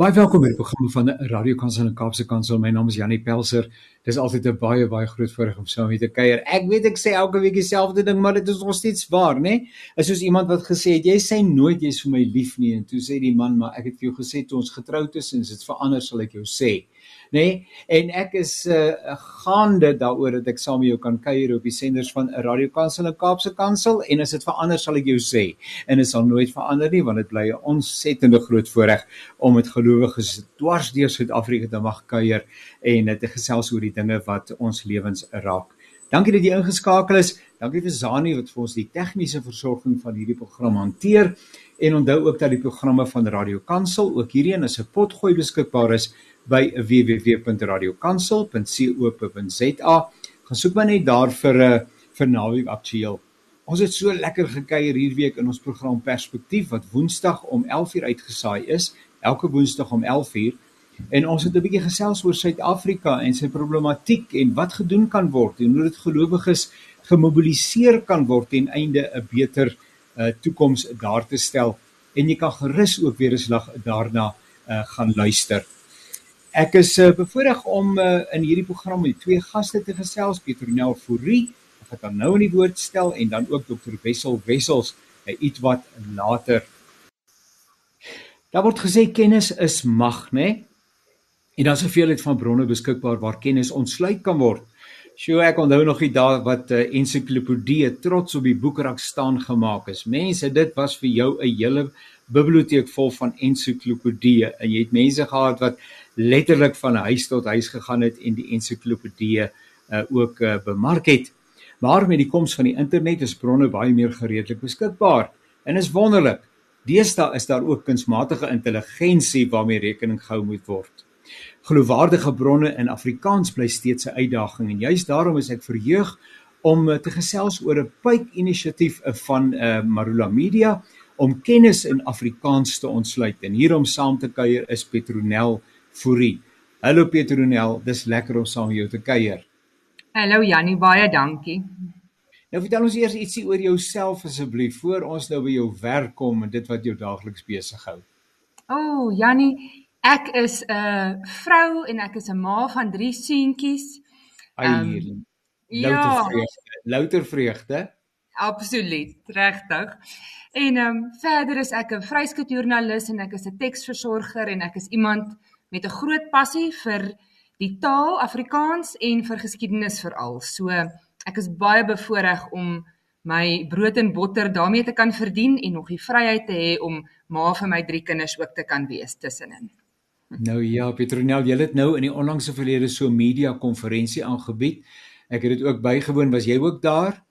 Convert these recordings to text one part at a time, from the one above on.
Baie welkom by die program van Radio Kansel en Kaapse Kansel. My naam is Janie Pelser. Dis altyd 'n baie baie groot voorreg om saam met te kuier. Ek weet ek sê elke week dieselfde ding, maar dit is nog steeds waar, né? Is soos iemand wat gesê het, jy sê nooit jy's vir my lief nie en toe sê die man, maar ek het vir jou gesê toe ons getroud is en dit verander sal ek jou sê nê? Nee? En ek is uh gaande daaroor dat ek saam met jou kan kuier op die senders van Radio Kansel en Kaapse Kansel en as dit verander sal ek jou sê. En dit sal nooit verander nie want dit bly 'n ontsettende groot voorreg om met gelowiges dwars deur Suid-Afrika te mag kuier en te gesels oor die dinge wat ons lewens raak. Dankie dat jy ingeskakel is. Dankie vir Zani wat vir ons die tegniese versorging van hierdie program hanteer. En onthou ook dat die programme van Radio Kansel ook hierheen as 'n potgooi beskikbaar is by www.radiokansel.co.za. Gaan soek maar net daar vir 'n eh, vir naweek aktueel. Ons het so lekker gekuier hierdie week in ons program Perspektief wat Woensdag om 11:00 uitgesaai is, elke Woensdag om 11:00 en ons het 'n bietjie gesels oor Suid-Afrika en sy problematiek en wat gedoen kan word en hoe dit gelowiges gemobiliseer kan word ten einde 'n beter uh, toekoms daar te stel en jy kan gerus ook weer eens lag daarna uh, gaan luister. Ek is uh, bevoorreg om uh, in hierdie program met twee gaste te gesels, Pieter Nel Fourie, wat dan nou in die woord stel en dan ook Dr. Wessel Wessels, uh, iets wat later. Daar word gesê kennis is mag, né? Nee? En daar's soveel uit van bronne beskikbaar waar kennis ontsluit kan word. Sjoe, ek onthou nog die dae wat 'n uh, ensiklopedie trots op die boekrak staan gemaak is. Mense, dit was vir jou 'n hele biblioteek vol van ensiklopedieë en jy het mense gehad wat letterlik van huis tot huis gegaan het en die ensiklopedie uh, ook uh, bemark het. Maar met die koms van die internet is bronne baie meer gereedelik beskikbaar. En is wonderlik. Deesdae is daar ook kunsmatige intelligensie waarmee rekening gehou moet word. Geloofwaardige bronne in Afrikaans bly steeds 'n uitdaging en juist daarom is ek verheug om uh, te gesels oor 'n pyp inisiatief van uh, Marula Media om kennis in Afrikaans te ontsluit. En hier om saam te kuier is Petronel Fourie. Hallo Petronel, dis lekker om saam met jou te kuier. Hallo Jannie, baie dankie. Nou vertel ons eers ietsie oor jouself asseblief voor ons nou by jou werk kom en dit wat jou daagliks besig hou. O, oh, Jannie, ek is 'n vrou en ek is 'n ma van 3 seentjies. Ai, um, louter ja. vreugde. Louter vreugde. Absoluut, regtig. En ehm um, verder is ek 'n vryskutjoernalis en ek is 'n teksversorger en ek is iemand met 'n groot passie vir die taal Afrikaans en vir geskiedenis veral. So ek is baie bevoorreg om my brood en botter daarmee te kan verdien en nog die vryheid te hê om ma vir my drie kinders ook te kan wees tussenin. Nou ja, Petronel, jy het nou in die onlangse verlede so 'n media konferensie aangebied. Ek het dit ook bygewoon. Was jy ook daar?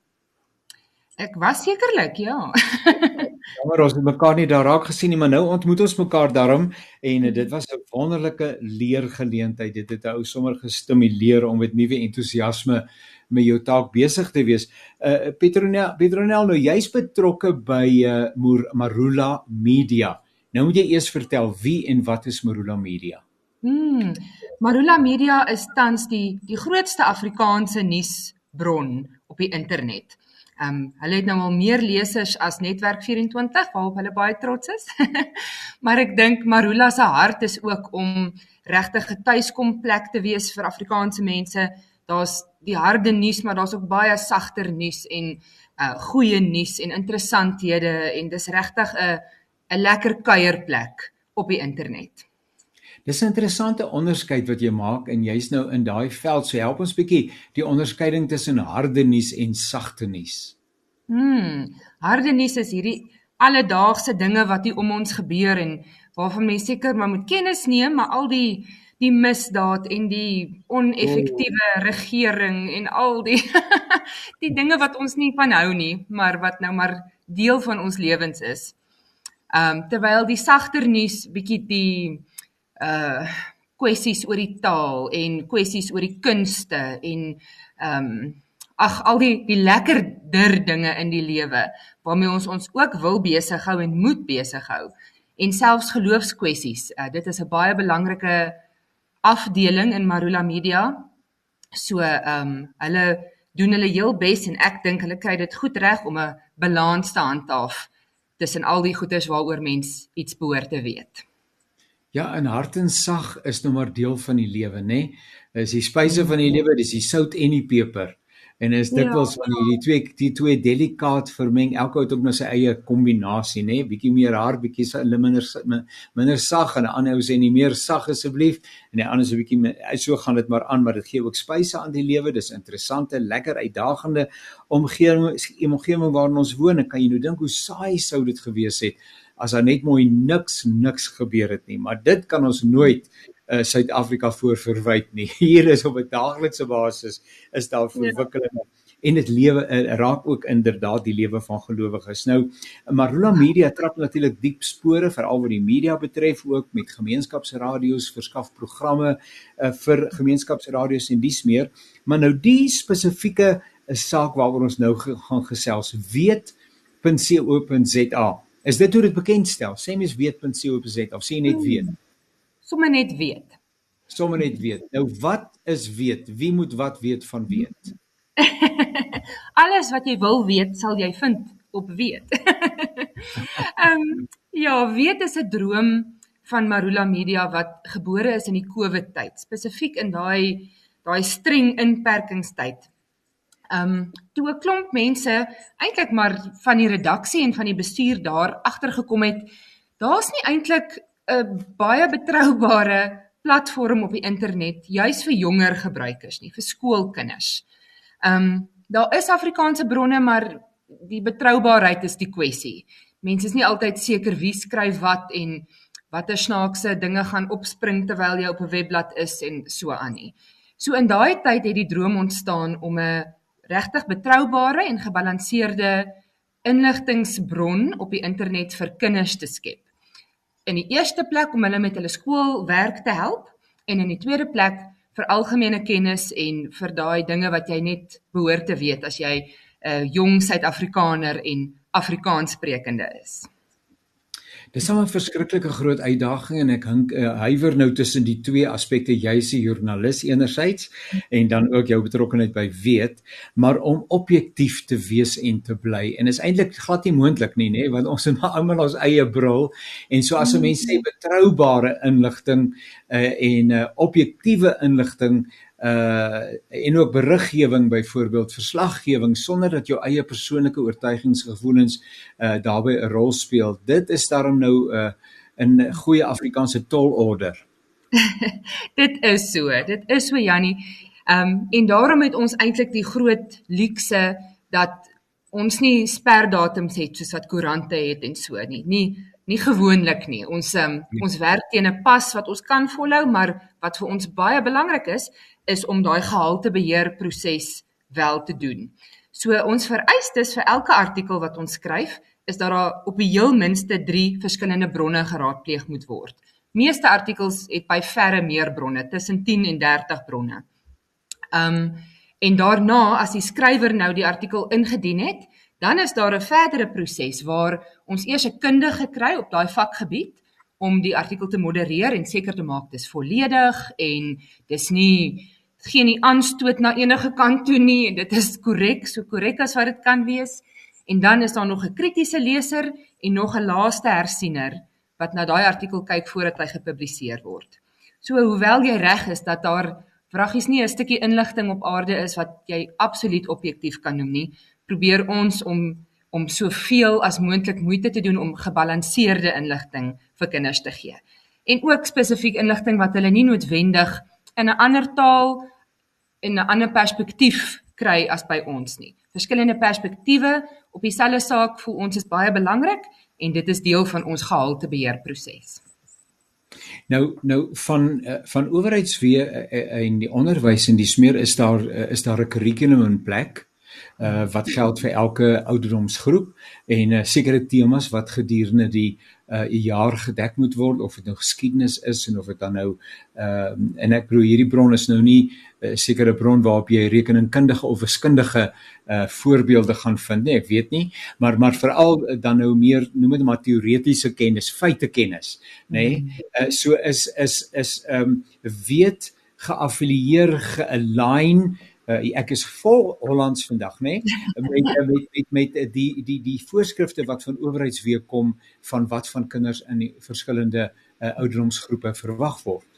Ek was sekerlik, ja. Jammer ons het mekaar nie daar raak gesien nie, maar nou ontmoet ons mekaar daarom en dit was 'n wonderlike leergeleentheid. Dit het ou sommer gestimuleer om met nuwe entoesiasme met jou taak besig te wees. Uh Petronel, Petronel nou jy's betrokke by uh Marula Media. Nou moet jy eers vertel wie en wat is Marula Media? Hmm. Marula Media is tans die die grootste Afrikaanse nuusbron op die internet. Ehm um, hulle het nou al meer lesers as Netwerk 24 waarop hulle baie trots is. maar ek dink Marula se hart is ook om regtig 'n tuiskom plek te wees vir Afrikaanse mense. Daar's die harde nuus, maar daar's ook baie sagter nuus en uh goeie nuus en interessanthede en dis regtig 'n 'n lekker kuierplek op die internet. Dis 'n interessante onderskeid wat jy maak en jy's nou in daai veld. So help ons bietjie die onderskeiding tussen harde nuus en sagte nuus. Hmm, harde nuus is hierdie alledaagse dinge wat hier om ons gebeur en waarvan mense seker maar moet kennis neem, maar al die die misdaad en die oneffektiewe oh. regering en al die die dinge wat ons nie van hou nie, maar wat nou maar deel van ons lewens is. Ehm um, terwyl die sagter nuus bietjie die uh kwessies oor die taal en kwessies oor die kunste en ehm um, ag al die die lekkerder dinge in die lewe waarmee ons ons ook wil besig hou en moet besig hou en selfs geloofskwessies. Uh, dit is 'n baie belangrike afdeling in Marula Media. So ehm um, hulle doen hulle heel bes en ek dink hulle kry dit goed reg om 'n balans te handhaaf tussen al die goeders waaroor mens iets behoort te weet Ja, in hart en sag is nou maar deel van die lewe, nê? Nee? Is die spyse van die lewe, dis die sout en die peper en is dikwels ja. van hierdie twee die twee delikaat vermeng elke ou het ook nou sy eie kombinasie nê? Bietjie meer hard bietjie minder minder sag en 'n ander ou sê nie meer sag asseblief. En die ander is 'n bietjie so gaan dit maar aan maar dit gee ook spyse aan die lewe. Dis interessante lekker uitdagende omgewing omgewing waarin ons woon. En kan jy nou dink hoe saai sou dit gewees het as daar net mooi niks niks gebeur het nie. Maar dit kan ons nooit uh, Suid-Afrika voor verwyd nie. Hier is op 'n daaglikse basis is daar ja. verwikkelinge ja. en dit lewe uh, raak ook inderdaad die lewe van gelowiges. Nou Marula Media trap natuurlik diep spore veral wat die media betref ook met gemeenskapsradio's verskaf programme uh, vir gemeenskapsradio's en dies meer. Maar nou die spesifieke saak waaroor ons nou gaan gesels, weet.co.za. Is dit hoe dit bekend stel? Sê mens weet.co.za of sê net weet? Hmm sommer net weet. Sommer net weet. Nou wat is weet? Wie moet wat weet van weet? Alles wat jy wil weet, sal jy vind op weet. Ehm um, ja, weet is 'n droom van Marula Media wat gebore is in die COVID tyd, spesifiek in daai daai streng inperkingstyd. Ehm um, toe 'n klomp mense eintlik maar van die redaksie en van die bestuur daar agtergekom het, daar's nie eintlik 'n baie betroubare platform op die internet juis vir jonger gebruikers nie, vir skoolkinders. Ehm um, daar is Afrikaanse bronne, maar die betroubaarheid is die kwessie. Mense is nie altyd seker wie skryf wat en watter snaakse dinge gaan opspring terwyl jy op 'n webblad is en so aan nie. So in daai tyd het die droom ontstaan om 'n regtig betroubare en gebalanseerde inligtingbron op die internet vir kinders te skep in die eerste plek om hulle met hulle skoolwerk te help en in die tweede plek vir algemene kennis en vir daai dinge wat jy net behoort te weet as jy 'n uh, jong Suid-Afrikaner en Afrikaans sprekende is. Dis 'n verskriklike groot uitdaging en ek hink uh, huiwer nou tussen die twee aspekte jy's 'n joernalis enerzijds en dan ook jou betrokkeheid by weet, maar om objektief te wees en te bly. En is eintlik glad nie moontlik nie, nê, want ons het maar almal ons eie bril en so as 'n mens sê betroubare inligting uh, en uh, objektiewe inligting uh en ook beriggewing byvoorbeeld verslaggewing sonder dat jou eie persoonlike oortuigingsgevoelens uh daarbey 'n rol speel. Dit is daarom nou uh in goeie Afrikaanse tolorder. dit is so. Dit is so Jannie. Um en daarom het ons eintlik die groot luukse dat ons nie sperdatums het soos wat koerante het en so nie. Nie nie gewoonlik nie. Ons um, ons werk teen 'n pas wat ons kan volhou, maar wat vir ons baie belangrik is, is om daai gehaltebeheer proses wel te doen. So ons vereistes vir elke artikel wat ons skryf, is dat daar op die heel minste 3 verskillende bronne geraadpleeg moet word. Meeste artikels het by verre meer bronne, tussen 10 en 30 bronne. Um en daarna as die skrywer nou die artikel ingedien het, dan is daar 'n verdere proses waar ons eers 'n kundige kry op daai vakgebied om die artikel te modereer en seker te maak dis volledig en dis nie geen nie aanstoot na enige kant toe nie en dit is korrek so korrek as wat dit kan wees en dan is daar nog 'n kritiese leser en nog 'n laaste hersiener wat na daai artikel kyk voordat hy gepubliseer word. So hoewel jy reg is dat daar vragies nie 'n stukkie inligting op aarde is wat jy absoluut objektief kan noem nie, probeer ons om om soveel as moontlik moeite te doen om gebalanseerde inligting vir kinders te gee. En ook spesifiek inligting wat hulle nie noodwendig in 'n ander taal en 'n ander perspektief kry as by ons nie. Verskillende perspektiewe op dieselfde saak voel ons is baie belangrik en dit is deel van ons gehaltebeheerproses. Nou nou van eh, van owerheidswee eh, eh, en die onderwys en die smeer is daar is daar 'n kurrikulum in plek uh wat geld vir elke ouderdomsgroep en uh, sekere temas wat gedurende die uh jaar gedek moet word of dit nou geskiedenis is en of dit dan nou uh en ek bedoel hierdie bron is nou nie 'n uh, sekere bron waarop jy rekeningkundige of wiskundige uh voorbeelde gaan vind nie ek weet nie maar maar veral dan nou meer noem dit maar teoretiese kennis feite kennis nê nee? uh, so is is is um weet geaffilieer gealign uh, ek is vol Hollands vandag nê nee? met, met met met die die die voorskrifte wat van owerheidsweek kom van wat van kinders in die verskillende uh, ouderdomsgroepe verwag word?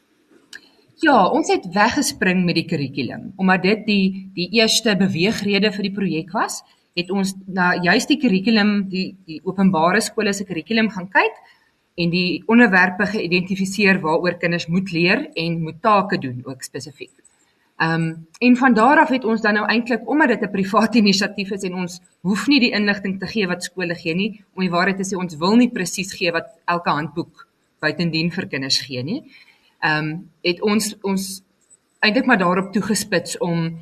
Ja, ons het weggespring met die kurrikulum omdat dit die die eerste beweegrede vir die projek was. Het ons na juist die kurrikulum, die die openbare skole se kurrikulum gaan kyk en die onderwerpe geïdentifiseer waaroor kinders moet leer en moet take doen ook spesifiek. Ehm um, en van daar af het ons dan nou eintlik omdat dit 'n privaat inisiatief is en ons hoef nie die inligting te gee wat skole gee nie, om die waarheid te sê ons wil nie presies gee wat elke handboek buitendien vir kinders gee nie. Ehm um, het ons ons eintlik maar daarop toegespits om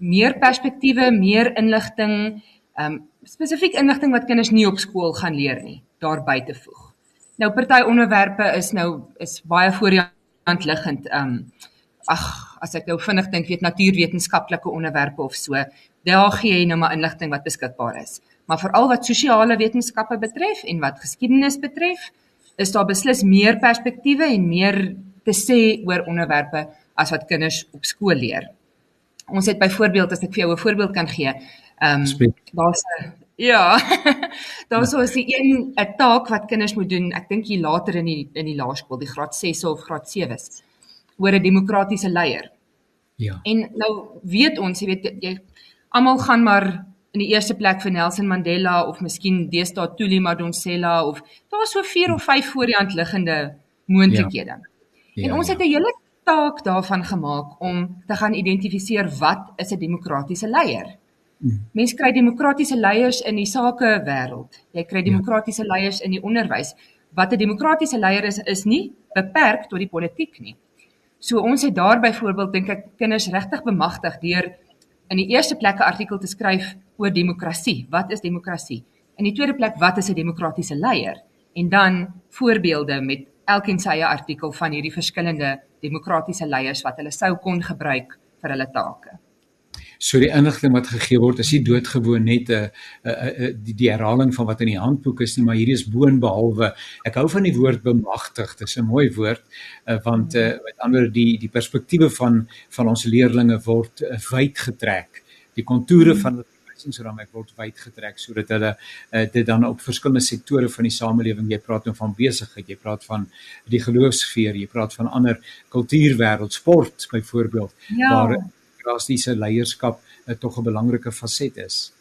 meer perspektiewe, meer inligting, ehm um, spesifiek inligting wat kinders nie op skool gaan leer nie, daarby te voeg. Nou party onderwerpe is nou is baie voor die hand liggend. Ehm um, ag as ek nou vinnig dink weet natuurwetenskaplike onderwerpe of so, daar gee jy nou maar inligting wat beskikbaar is. Maar veral wat sosiale wetenskappe betref en wat geskiedenis betref, is daar beslis meer perspektiewe en meer te sê oor onderwerpe as wat kinders op skool leer. Ons het byvoorbeeld as ek vir jou 'n voorbeeld kan gee, ehm um, daar's 'n ja, daar's so 'n een 'n taak wat kinders moet doen. Ek dink hier later in die in die laerskool, die graad 6 of graad 7's oor 'n demokratiese leier. Ja. En nou weet ons, jy weet jy almal gaan maar in die eerste plek vir Nelson Mandela of miskien deesdae Tuli Madonsela of daar's so 4 of 5 voor die hand liggende moontlikhede. Ja. Ja, en ons het 'n hele taak daarvan gemaak om te gaan identifiseer wat is 'n demokratiese leier? Hmm. Mense kry demokratiese leiers in die sake wêreld. Jy kry ja. demokratiese ja. leiers in die onderwys. Wat 'n demokratiese leier is, is nie beperk tot die politiek nie. So ons het daar byvoorbeeld dink ek kinders regtig bemagtig deur in die eerste plek 'n artikel te skryf oor demokrasie. Wat is demokrasie? In die tweede plek, wat is 'n demokratiese leier? En dan voorbeelde met elkeen sy eie artikel van hierdie verskillende demokratiese leiers wat hulle sou kon gebruik vir hulle take. So die inligting wat gegee word is nie doodgewoon net 'n 'n die, die herhaling van wat in die handboek is nie, maar hierdie is boonbehalwe. Ek hou van die woord bemagtig. Dit is 'n mooi woord uh, want uh, met ander die die perspektiewe van van ons leerdlinge word uh, wyd getrek. Die kontoure van verwysingsraamwerk word wyd getrek sodat hulle uh, dit dan op verskillende sektore van die samelewing, jy praat nou van besigheid, jy praat van die geloofsfeer, jy praat van ander kultuurwêreld, sport byvoorbeeld ja. waar demokratiese leierskap uh, tog 'n belangrike faset is.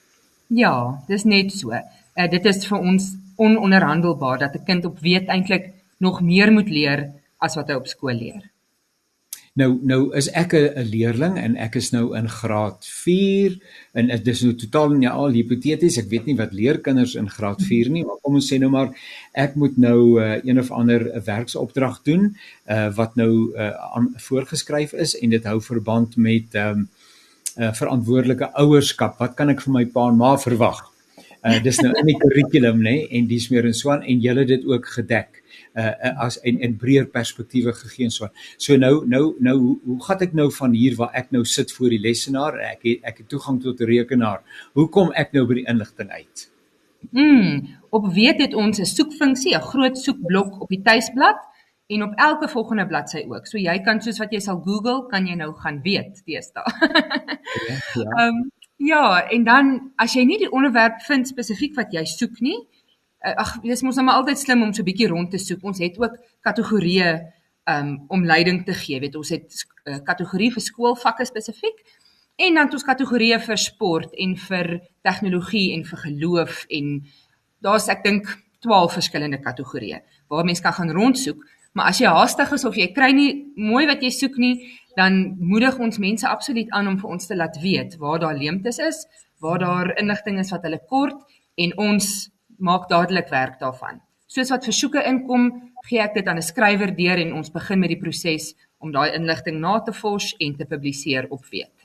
Ja, dis net so. Uh, dit is vir ons ononderhandelbaar dat 'n kind op weet eintlik nog meer moet leer as wat hy op skool leer. Nou nou is ek 'n leerling en ek is nou in graad 4 en dit is nou totaal nie al hipoteties. Ek weet nie wat leer kinders in graad 4 nie, maar kom ons sê nou maar ek moet nou uh, een of ander werksopdrag doen uh, wat nou uh, aan voorgeskryf is en dit hou verband met ehm um, uh, verantwoordelike ouerskap. Wat kan ek vir my pa en ma verwag? Uh, dis nou in die kurrikulum nê en dis meer en so aan en julle dit ook gedek uh, as en in breër perspektiewe gegee en so. So nou nou nou hoe, hoe gaan ek nou van hier waar ek nou sit voor die lesenaar ek het, ek het toegang tot 'n rekenaar. Hoe kom ek nou by die inligting uit? Mm, op weet het ons 'n soekfunksie, 'n groot soekblok op die tuisblad en op elke volgende bladsy ook. So jy kan soos wat jy sal Google, kan jy nou gaan weet deesdae. ja. Ja. Um, ja, en dan as jy nie die onderwerp vind spesifiek wat jy soek nie, ag dis mos nou maar altyd slim om so 'n bietjie rond te soek. Ons het ook kategorieë um om leiding te gee. Weet ons het uh, kategorie vir skoolvakke spesifiek en dan ons kategorieë vir sport en vir tegnologie en vir geloof en daar's ek dink 12 verskillende kategorieë waar mense kan gaan rondsoek. Maar as jy haastig is of jy kry nie mooi wat jy soek nie, dan moedig ons mense absoluut aan om vir ons te laat weet waar daar leemtes is, waar daar inligting is wat hulle kort en ons maak dadelik werk daarvan. Soos wat versoeke inkom, gee ek dit aan 'n skrywer deur en ons begin met die proses om daai inligting na te vors en te publiseer op weet.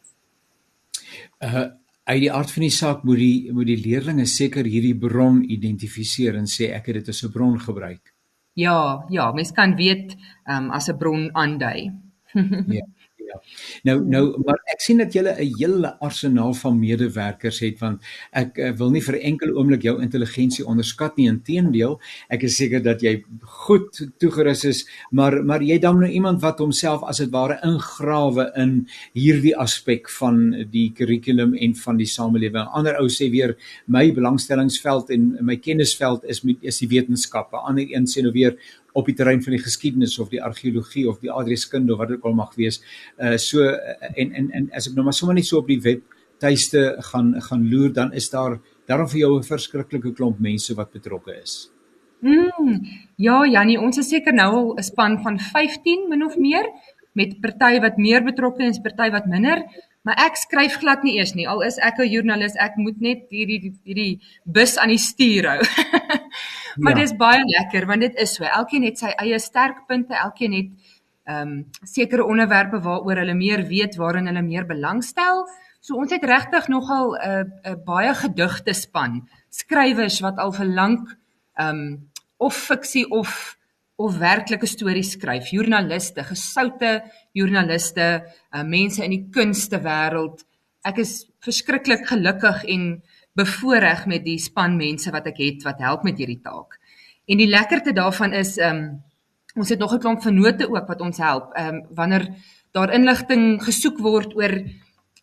Uh uit die aard van die saak moet die moet die leerders seker hierdie bron identifiseer en sê ek het dit as 'n bron gebruik. Ja, ja, mens kan weet um, as 'n bron aandui. ja. Ja. Nou nou maar ek sien dat jy 'n hele arsenaal van medewerkers het want ek uh, wil nie vir 'n enkel oomblik jou intelligensie onderskat nie inteendeel ek is seker dat jy goed toegerus is maar maar jy dan nou iemand wat homself as dit ware ingrawe in hierdie aspek van die kurrikulum en van die samelewing. Ander ou sê weer my belangstellingsveld en my kennisveld is met is die wetenskappe. Ander een sê nou weer op die terrein van die geskiedenis of die argeologie of die adreskunde of wat dit ook al mag wees. Uh so en en en as ek nou maar sommer net so op die web tuiste gaan gaan loer dan is daar daarom vir jou 'n verskriklike klomp mense wat betrokke is. Mm, ja, Jannie, ons is seker nou al 'n span van 15 min of meer met party wat meer betrokke is, party wat minder, maar ek skryf glad nie eers nie. Al is ek 'n joernalis, ek moet net hierdie hierdie bus aan die stuur hou. maar ja. dis baie lekker want dit is so. Elkeen het sy eie sterkpunte, elkeen het ehm um, sekere onderwerpe waaroor hulle meer weet, waarin hulle meer belangstel. So ons het regtig nogal 'n uh, 'n uh, baie gedigte span, skrywers wat al vir lank ehm um, of fiksie of of werklike stories skryf, joernaliste, gesoute joernaliste, uh, mense in die kunste wêreld. Ek is verskriklik gelukkig en bevoorreg met die span mense wat ek het wat help met hierdie taak. En die lekkerte daarvan is ehm um, ons het nog 'n klomp vennote ook wat ons help. Ehm um, wanneer daar inligting gesoek word oor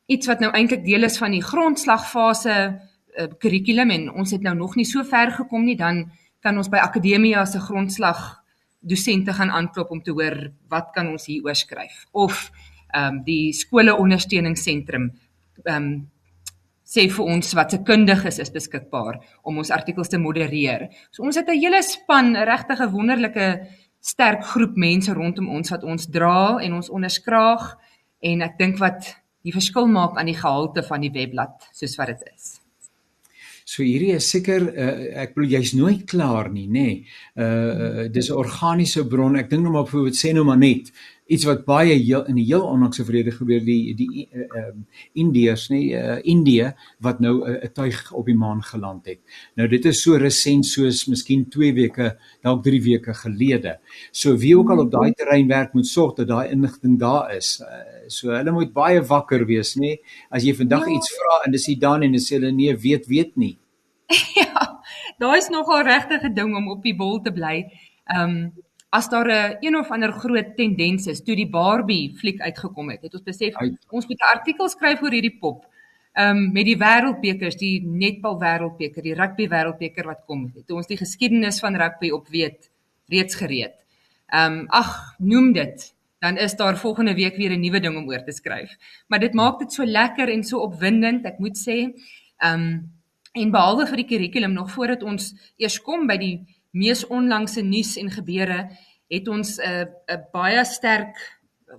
iets wat nou eintlik deel is van die grondslagfase uh, kurrikulum en ons het nou nog nie so ver gekom nie, dan kan ons by akademia se grondslag dosente gaan aanklop om te hoor wat kan ons hier oorskryf of ehm um, die skole ondersteuningsentrum ehm um, sê vir ons wat se kundiges is beskikbaar om ons artikels te modereer. So ons het 'n hele span, 'n regtige wonderlike sterk groep mense rondom ons wat ons dra en ons onderskraag en ek dink wat die verskil maak aan die gehalte van die webblad soos wat dit is. So hierdie is seker uh, ek bedoel jy's nooit klaar nie, nê. Nee. Uh dis 'n organiese bron. Ek dink nou maar wat sê nou maar net iets wat baie heel, in die heel onlangse verlede gebeur die die ehm uh, Indiërs nê uh, Indië wat nou 'n uh, tuig op die maan geland het. Nou dit is so resent soos miskien 2 weke, dalk 3 weke gelede. So wie ook al op daai terrein werk moet sorg dat daai inligting daar is. Uh, so hulle moet baie wakker wees nê. As jy vandag ja. iets vra en dis nie dan en hulle sê hulle nee, weet weet nie. ja. Daai is nogal regtig 'n ding om op die bol te bly. Ehm um, as daar 'n een, een of ander groot tendens is toe die Barbie fliek uitgekom het, het ons besef Uit. ons moet 'n artikel skryf oor hierdie pop. Ehm um, met die wêreldbekers, die netbal wêreldbeker, die rugby wêreldbeker wat kom het. Ons die geskiedenis van rugby op weet reeds gereed. Ehm um, ag, noem dit dan is daar volgende week weer 'n nuwe ding om oor te skryf. Maar dit maak dit so lekker en so opwindend, ek moet sê. Ehm um, en behalwe vir die kurrikulum nog voordat ons eers kom by die mees onlangse nuus en gebeure, het ons 'n uh, 'n baie sterk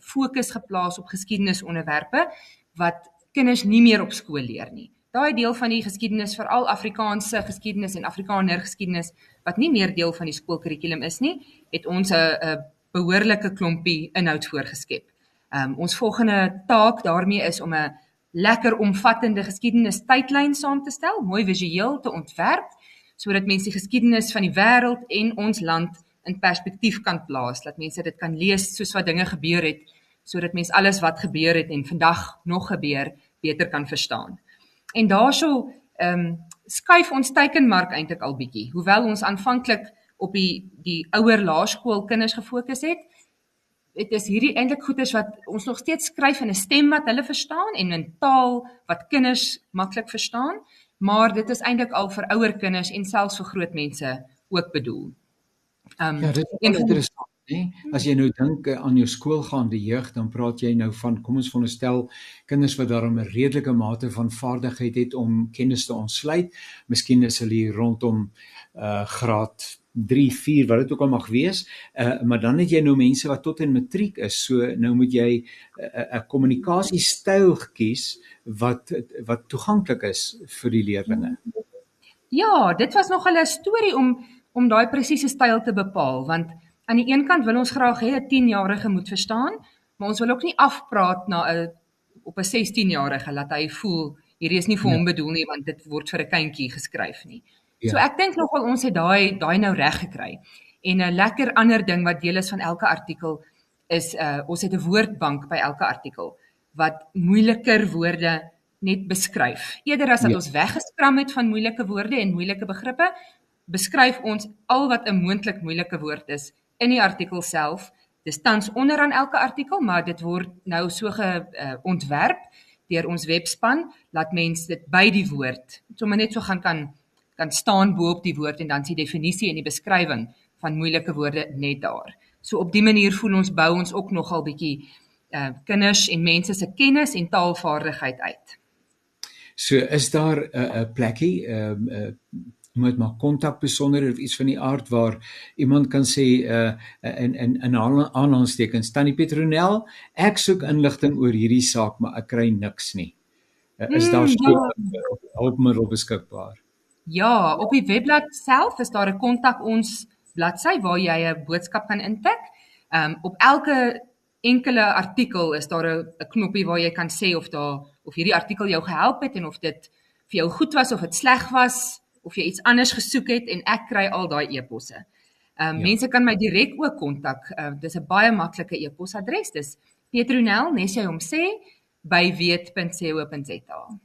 fokus geplaas op geskiedenisonderwerpe wat kinders nie meer op skool leer nie. Daai deel van die geskiedenis, veral Afrikaanse geskiedenis en Afrikaner geskiedenis wat nie meer deel van die skoolkurrikulum is nie, het ons 'n 'n behoorlike klompie inhoud voorgeskep. Um ons volgende taak daarmee is om 'n lekker omvattende geskiedenis tydlyn saam te stel, mooi visueel te ontwerp sodat mense die geskiedenis van die wêreld en ons land in perspektief kan plaas, dat mense dit kan lees soos wat dinge gebeur het, sodat mense alles wat gebeur het en vandag nog gebeur beter kan verstaan. En daaroor ehm um, skuif ons teikenmark eintlik al bietjie. Hoewel ons aanvanklik op die die ouer laerskool kinders gefokus het, dit is hierdie eintlik goeders wat ons nog steeds skryf in 'n stem wat hulle verstaan en in taal wat kinders maklik verstaan, maar dit is eintlik al vir ouer kinders en selfs vir groot mense ook bedoel. Um, ja, dit is interessant, hè? As jy nou dink eh, aan jou skoolgaande jeug, dan praat jy nou van kom ons veronderstel kinders wat daarom 'n redelike mate van vaardigheid het om kennis te ontsluit. Miskien is hulle rondom uh graad 3, 4 wat dit ook al mag wees. Uh maar dan het jy nou mense wat tot in matriek is. So nou moet jy 'n uh, 'n kommunikasiestyl kies wat wat toeganklik is vir die leerders. Ja, dit was nog 'n storie om om daai presiese styl te bepaal want aan die een kant wil ons graag hê 'n 10-jarige moet verstaan, maar ons wil ook nie afpraat na 'n op 'n 16-jarige laat hy voel hierdie is nie vir hom ja. bedoel nie want dit word vir 'n kindjie geskryf nie. Ja. So ek dink nogal ons het daai daai nou reg gekry. En 'n lekker ander ding wat deel is van elke artikel is uh ons het 'n woordbank by elke artikel wat moeiliker woorde net beskryf. Eerder as dat ja. ons weggeskram het van moeilike woorde en moeilike begrippe, beskryf ons al wat 'n moontlik moeilike woord is in die artikel self. Dis tans onderaan elke artikel, maar dit word nou so ge uh, ontwerp deur ons webspan laat mense dit by die woord sommer net so gaan kan kan staan bo op die woord en dan sien definisie en die beskrywing van moeilike woorde net daar. So op die manier voel ons bou ons ook nogal bietjie uh kinders en mense se kennis en taalvaardigheid uit. So is daar 'n uh, 'n plekkie ehm uh, uh, moet maar kontak besonder of iets van die aard waar iemand kan sê uh in in in aanhalingstekens tannie Petronel ek soek inligting oor hierdie saak maar ek kry niks nie uh, is daar so Hmm, ja. hulpmiddel beskikbaar Ja, op die webblad self is daar 'n kontak ons bladsy waar jy 'n boodskap kan intik. Ehm um, op elke enkele artikel is daar 'n knoppie waar jy kan sê of daar of hierdie artikel jou gehelp het en of dit vir jou goed was of dit sleg was of jy iets anders gesoek het en ek kry al daai e-posse. Ehm um, Ja. mense kan my direk ook kontak. Uh, dis 'n baie maklike e-posadres. Dis Petronel, nes jy hom sê by weet.co.za.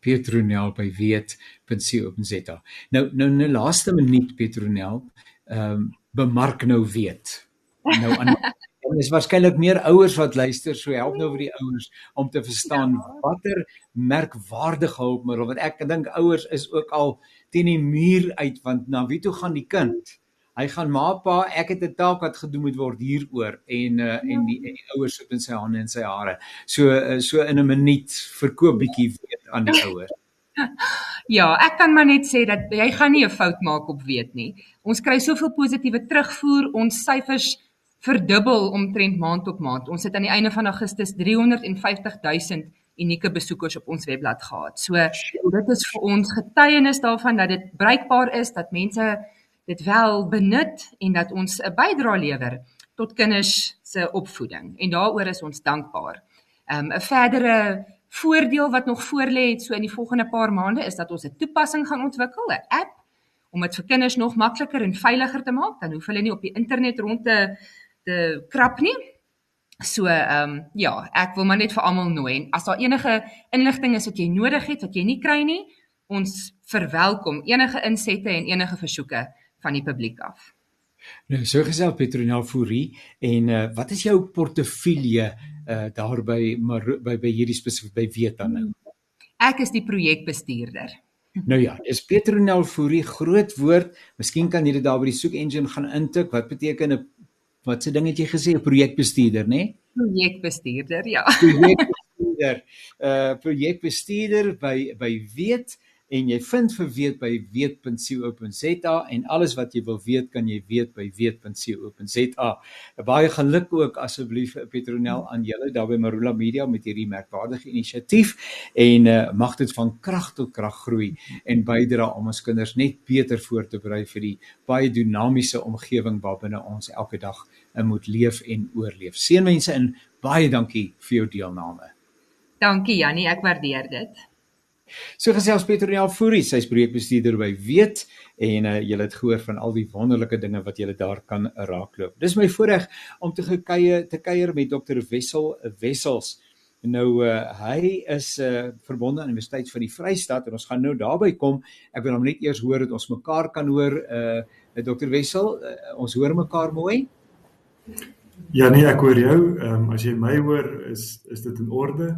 Petronel by weet.co.za nou nou nou laaste minuut Petronel ehm um, bemark nou weet nou aan En is waarskynlik meer ouers wat luister, so help nou vir die ouers om te verstaan Ja. watter merkwaardige hulpmiddel want ek dink ouers is ook al teen die muur uit want na wie toe gaan die kind? Hy gaan ma pa, ek het 'n taak wat gedoen moet word hieroor en uh, en die en die ouers sit in sy hande en sy hare. So uh, so in 'n minuut verkoop bietjie weet aan die ouers. Ja, ek kan maar net sê dat jy gaan nie 'n fout maak op weet nie. Ons kry soveel positiewe terugvoer, ons syfers verdubbel omtrent maand op maand. Ons het aan die einde van Augustus 350 000 unieke besoekers op ons webblad gehad. So dit is vir ons getuienis daarvan dat dit bruikbaar is, dat mense dit wel benut en dat ons 'n bydrae lewer tot kinders se opvoeding. En daaroor is ons dankbaar. Um 'n verdere voordeel wat nog voorlê het so in die volgende paar maande is dat ons 'n toepassing gaan ontwikkel, 'n app om dit vir kinders nog makliker en veiliger te maak. Dan hoef hulle nie op die internet rond te te krap nie. So ehm um, ja, ek wil maar net vir almal nooi en as daar enige inligting is wat jy nodig het wat jy nie kry nie, ons verwelkom enige insette en enige versoeke van die publiek af. Nou so gesel Petronel Fourie en uh, wat is jou portefeulje uh, daar by maar by by hierdie spesifiek by weet dan nou? Ek is die projekbestuurder. Nou ja, is Petronel Fourie groot woord. Miskien kan jy dit daar by die soek engine gaan intik. Wat beteken 'n wat se ding het jy gesê 'n projekbestuurder, né? Nee? Projekbestuurder, ja. Projekbestuurder. Uh projekbestuurder by by weet en jy vind vir weet by weet.co.za en alles wat jy wil weet kan jy weet by weet.co.za. Baie geluk ook asseblief Petronel aan julle daar by Marula Media met hierdie merkwaardige inisiatief en uh, mag dit van krag tot krag groei en bydra om ons kinders net beter voor te berei vir die baie dinamiese omgewing waarbinne ons elke dag moet leef en oorleef. Seënwense en baie dankie vir jou deelname. Dankie Jannie, ek waardeer dit. So gesels Petronel Fourie, sy's projekbestuurder by Weet en uh, jy het gehoor van al die wonderlike dinge wat jy daar kan raakloop. Dis my voorreg om te gekuier te kuier met Dr Wessel Wessels. Nou uh, hy is uh, verbonde aan die Universiteit van die Vrystaat en ons gaan nou daarby kom. Ek wil hom net eers hoor dat ons mekaar kan hoor uh Dr Wessel, uh, ons hoor mekaar mooi. Ja nee, ek hoor jou. Ehm um, as jy my hoor, is is dit in orde?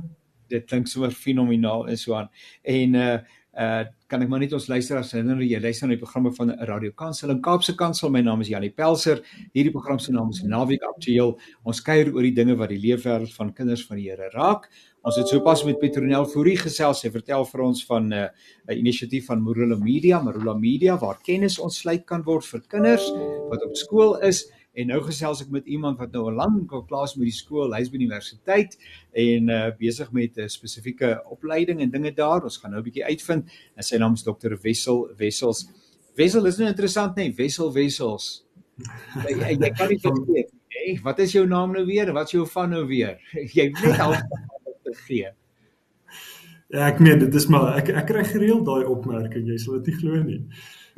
Dit klink sommer fenomenaal en so aan. En uh uh kan ek maar net ons luisteraars herinner jy luister na die programme van Radio Kansel en Kaapse Kansel. My naam is Janie Pelser. Hierdie program se naam is Naweek Aktueel. Ons kuier oor die dinge wat die leefwêreld van kinders van die Here raak. Ons het sopas met Petronel Fourie gesels. Sy vertel vir ons van 'n uh, inisiatief van Marula Media, Marula Media waar kennis ontsluit kan word vir kinders wat op skool is. En nou gesels ek met iemand wat nou al lank al klaar is met die skool, hy's by die universiteit en uh besig met 'n spesifieke opleiding en dinge daar. Ons gaan nou 'n bietjie uitvind. En sy naam is Dr. Wessel Wessels. Wessel is nou interessant nee? Wessel Wessels. Jy, jy, jy kan nie vergeet nie. Hey, wat is jou naam nou weer? Wat is jou van nou weer? Jy moet net half te gee. Ja, ek meen dit is maar ek ek kry gereeld daai opmerking. Jy sal dit nie glo nie.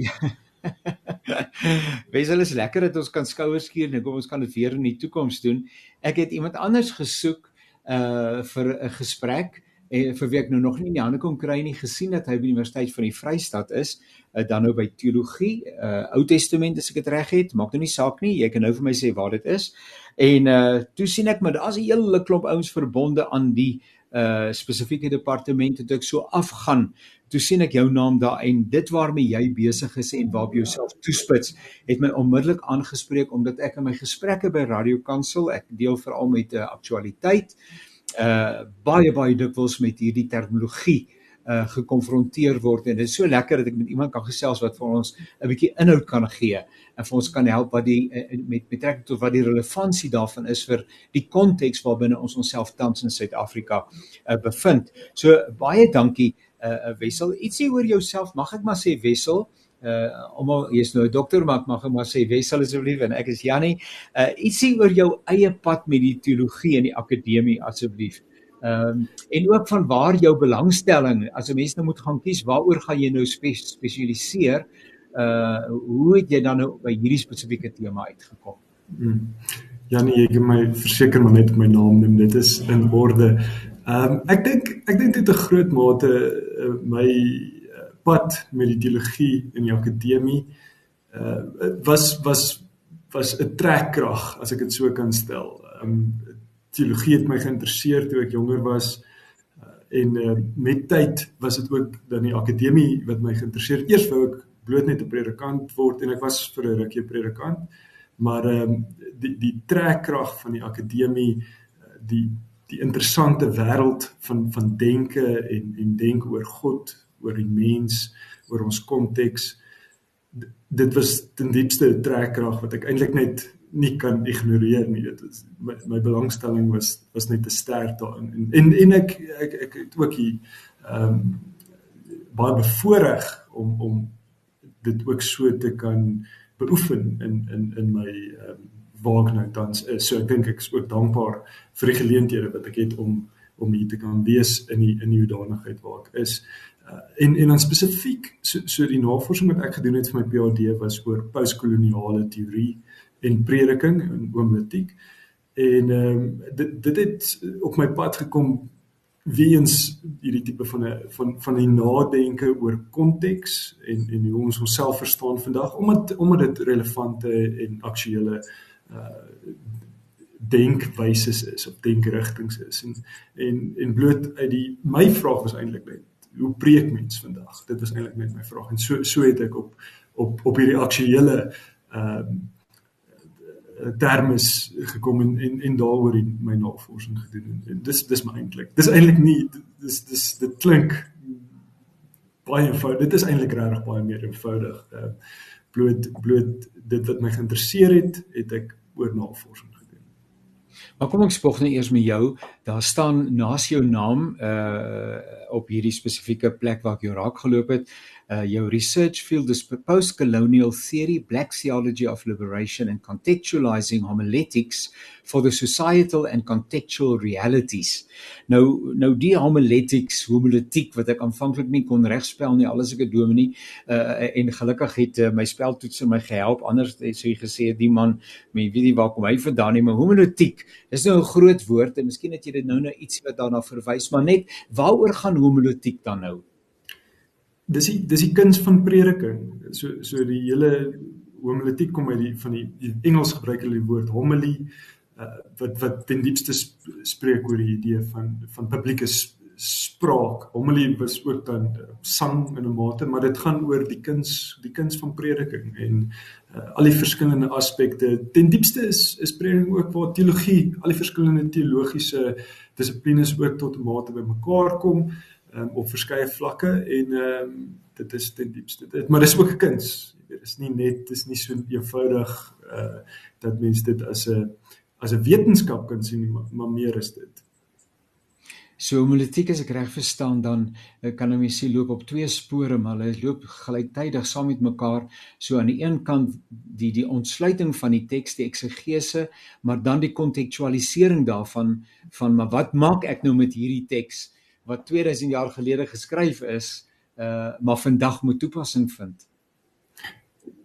Wessel is lekker dat ons kan skouers skuur en kom ons kan dit weer in die toekoms doen. Ek het iemand anders gesoek uh vir 'n gesprek en vir wie ek nou nog nie in die hande kon kry nie gesien dat hy by die Universiteit van die Vrystaat is, uh, dan nou by teologie, uh Ou Testament as ek dit reg het, maak nou nie saak nie, jy kan nou vir my sê waar dit is. En uh toe sien ek maar daar's 'n hele klomp ouens verbonde aan die uh spesifieke departement het ek so afgaan toe sien ek jou naam daar en dit waarmee jy besig is en waarop jy jouself toespits, het my onmiddellik aangespreek omdat ek in my gesprekke by Radio Kansel, ek deel veral met 'n uh, aktualiteit, uh baie baie dikwels met hierdie terminologie uh gekonfronteer word en dit is so lekker dat ek met iemand kan gesels wat vir ons 'n bietjie inhoud kan gee en vir ons kan help wat die met betrekking tot wat die relevantie daarvan is vir die konteks waarbinne ons onsself tans in Suid-Afrika uh, bevind. So baie dankie uh Wessel. Ietsie oor jouself, mag ek maar sê Wessel? Uh almal jy's nou 'n dokter, maar ek mag maar sê Wessel asseblief en ek is Jannie. Uh ietsie oor jou eie pad met die teologie in die akademie asseblief. Ehm um, en ook van waar jou belangstelling as 'n mens nou moet gaan kies waaroor gaan jy nou spe spesialiseer? Uh hoe het jy dan nou by hierdie spesifieke tema uitgekom? Hmm. Jannie, jy kan my verseker maar net my naam noem. Dit is in orde. Ehm um, ek dink ek dink dit 'n groot mate uh, my uh, pad met die teologie in die akademie uh was was was 'n trekkrag as ek dit so kan stel. Ehm um, teologie het my geïnteresseer toe ek jonger was uh, en uh, met tyd was dit ook dan die akademie wat my geïnteresseer. Eers wou ek bloot net 'n predikant word en ek was vir 'n rukkie predikant, maar ehm um, die die trekkrag van die akademie die die interessante wêreld van van denke en en denk oor God, oor die mens, oor ons konteks. Dit was ten diepste 'n trekkrag wat ek eintlik net nie kan ignoreer nie. Dit is my, my belangstelling was was net te sterk daarin. En en, en ek, ek ek het ook hier ehm um, baie bevoorreg om om dit ook so te kan beoefen in in in my ehm um, waar ek nou tans is. So ek dink ek is ook dankbaar vir die geleenthede wat ek het om om hier te kan wees in die in die hoedanigheid waar ek is. Uh, en en dan spesifiek so so die navorsing wat ek gedoen het vir my PhD was oor postkoloniale teorie en prediking en homiletiek. En ehm um, dit dit het op my pad gekom weens hierdie tipe van 'n van van die nadenke oor konteks en en hoe ons onsself verstaan vandag omdat omdat dit relevante en aktuele uh denkwyses is of denkrigtinge is. En en en bloot uit die my vraag was eintlik net hoe preek mens vandag? Dit was eintlik net my vraag. En so so het ek op op op hierdie aktuele ehm uh, termes gekom en en, en daaroor my navorsing gedoen. En, en dis dis my eintlik dis eintlik nie dis dis dit klink baie eenvoudig. Dit is eintlik regtig baie meer eenvoudig. Uh, bloot bloot dit wat my geïnteresseer het het ek oor navorsing gedoen. Maar kom ek spog net eers met jou. Daar staan naas jou naam uh op hierdie spesifieke plek waar ek jou raak geloop het, uh jou research field is post-colonial theory, black theology of liberation and contextualizing homiletics for the societal and contextual realities. Nou nou die homiletics, homiletiek wat ek aanvanklik nie kon regspel nie, alles ek 'n dominee uh en gelukkig het uh, my speltoets my gehelp. Anders het sy gesê die man, men weet nie waar kom hy vandaan nie, maar homiletiek is nou 'n groot woord en miskien het jy dit nou nou iets wat daarna verwys, maar net waaroor gaan homiletiek dan nou? Dis die dis die kuns van prediking. So so die hele homiletiek kom uit die van die, die Engels gebruik hulle die woord homily uh, wat wat ten diepste spreek oor die idee van van publieke spraak. Homily was ook dan uh, sang in 'n mate, maar dit gaan oor die kuns die kuns van prediking en uh, al die verskillende aspekte. Ten diepste is is prediking ook waar teologie, al die verskillende teologiese dissiplines ook tot 'n mate bymekaar kom um, op verskeie vlakke en ehm um, dit is ten diepste dit maar dis ook 'n kuns. Jy weet dis nie net dis nie so eenvoudig uh dat mense dit as 'n as 'n wetenskap kan sien maar, maar meer is dit. So homiletiek as ek reg verstaan dan eh, kan 'n mens sien loop op twee spore maar hulle loop gelyktydig saam met mekaar. So aan die een kant die die ontsluiting van die teks die eksegese maar dan die kontekstualisering daarvan van maar wat maak ek nou met hierdie teks wat 2000 jaar gelede geskryf is, uh maar vandag moet toepassing vind.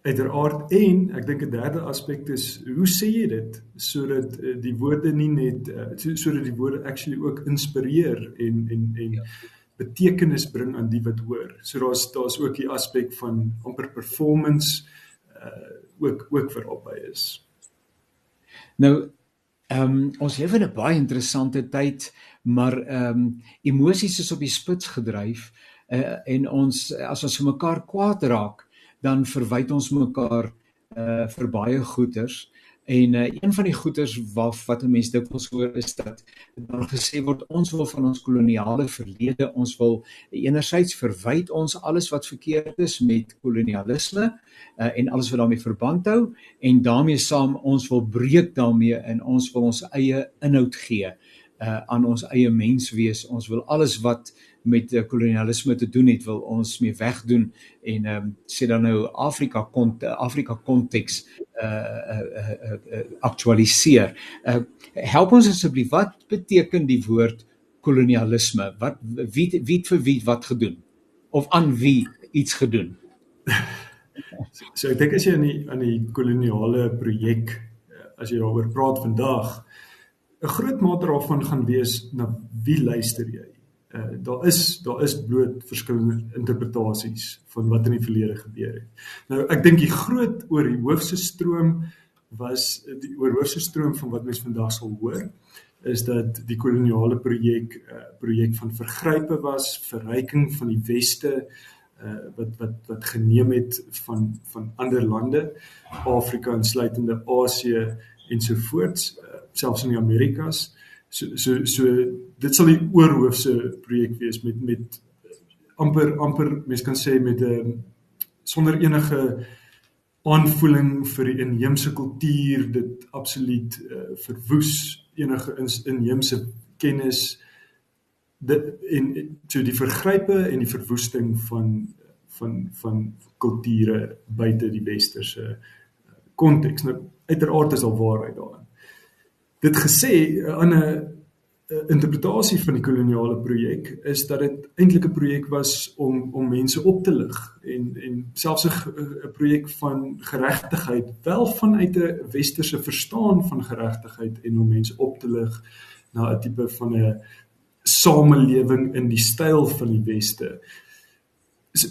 Uiteraard en ek dink 'n derde aspek is hoe sê jy dit sodat uh, die woorde nie net uh, sodat die woorde actually ook inspireer en en en ja. betekenis bring aan die wat hoor. So daar's daar's ook die aspek van amper performance uh ook ook vir albei is. Nou ehm um, ons leef in 'n baie interessante tyd maar ehm um, emosies is op die spits gedryf uh, en ons as ons mekaar kwaad raak, dan verwyd ons mekaar uh vir baie goeters. En uh, een van die goeters wat wat 'n mens dikwels hoor is dat daar gesê word ons wil van ons koloniale verlede, ons wil enerzijds verwyd ons alles wat verkeerd is met kolonialisme uh, en alles wat daarmee verband hou en daarmee saam ons wil breek daarmee en ons wil ons eie inhoud gee uh, aan ons eie menswees. Ons wil alles wat met uh, kolonialisme te doen het wil ons mee wegdoen en ehm um, sê dan nou Afrika kont Afrika konteks uh uh, uh, uh, uh aktualiseer. Uh help ons asseblief wat beteken die woord kolonialisme? Wat wie wie vir wie wat gedoen of aan wie iets gedoen? so ek dink as jy aan die aan die koloniale projek as jy daaroor praat vandag 'n groot mate daarvan gaan wees na wie luister jy? uh, daar is daar is bloot verskillende interpretasies van wat in die verlede gebeur het. Nou ek dink die groot oor die hoofse stroom was die oor hoofse stroom van wat mense vandag sal hoor is dat die koloniale projek uh, projek van vergrype was, verryking van die weste uh, wat wat wat geneem het van van ander lande, Afrika insluitende Asië ensovoorts, selfs in die Amerikas. So so so dit sal die oorhoofse projek wees met met amper amper mens kan sê met 'n ehm, sonder enige aanvoeling vir die inheemse kultuur dit absoluut uh, verwoes enige inheemse kennis. Dit en so die vergrype en die verwoesting van van van kulture buite die westerse eh, konteks nou uiteraard is al waarheid daarin dit gesê 'n ander interpretasie van die koloniale projek is dat dit eintlik 'n projek was om om mense op te lig en en selfs 'n projek van geregtigheid wel vanuit 'n westerse verstaan van geregtigheid en om mense op te lig na 'n tipe van 'n samelewing in die styl van die weste. So,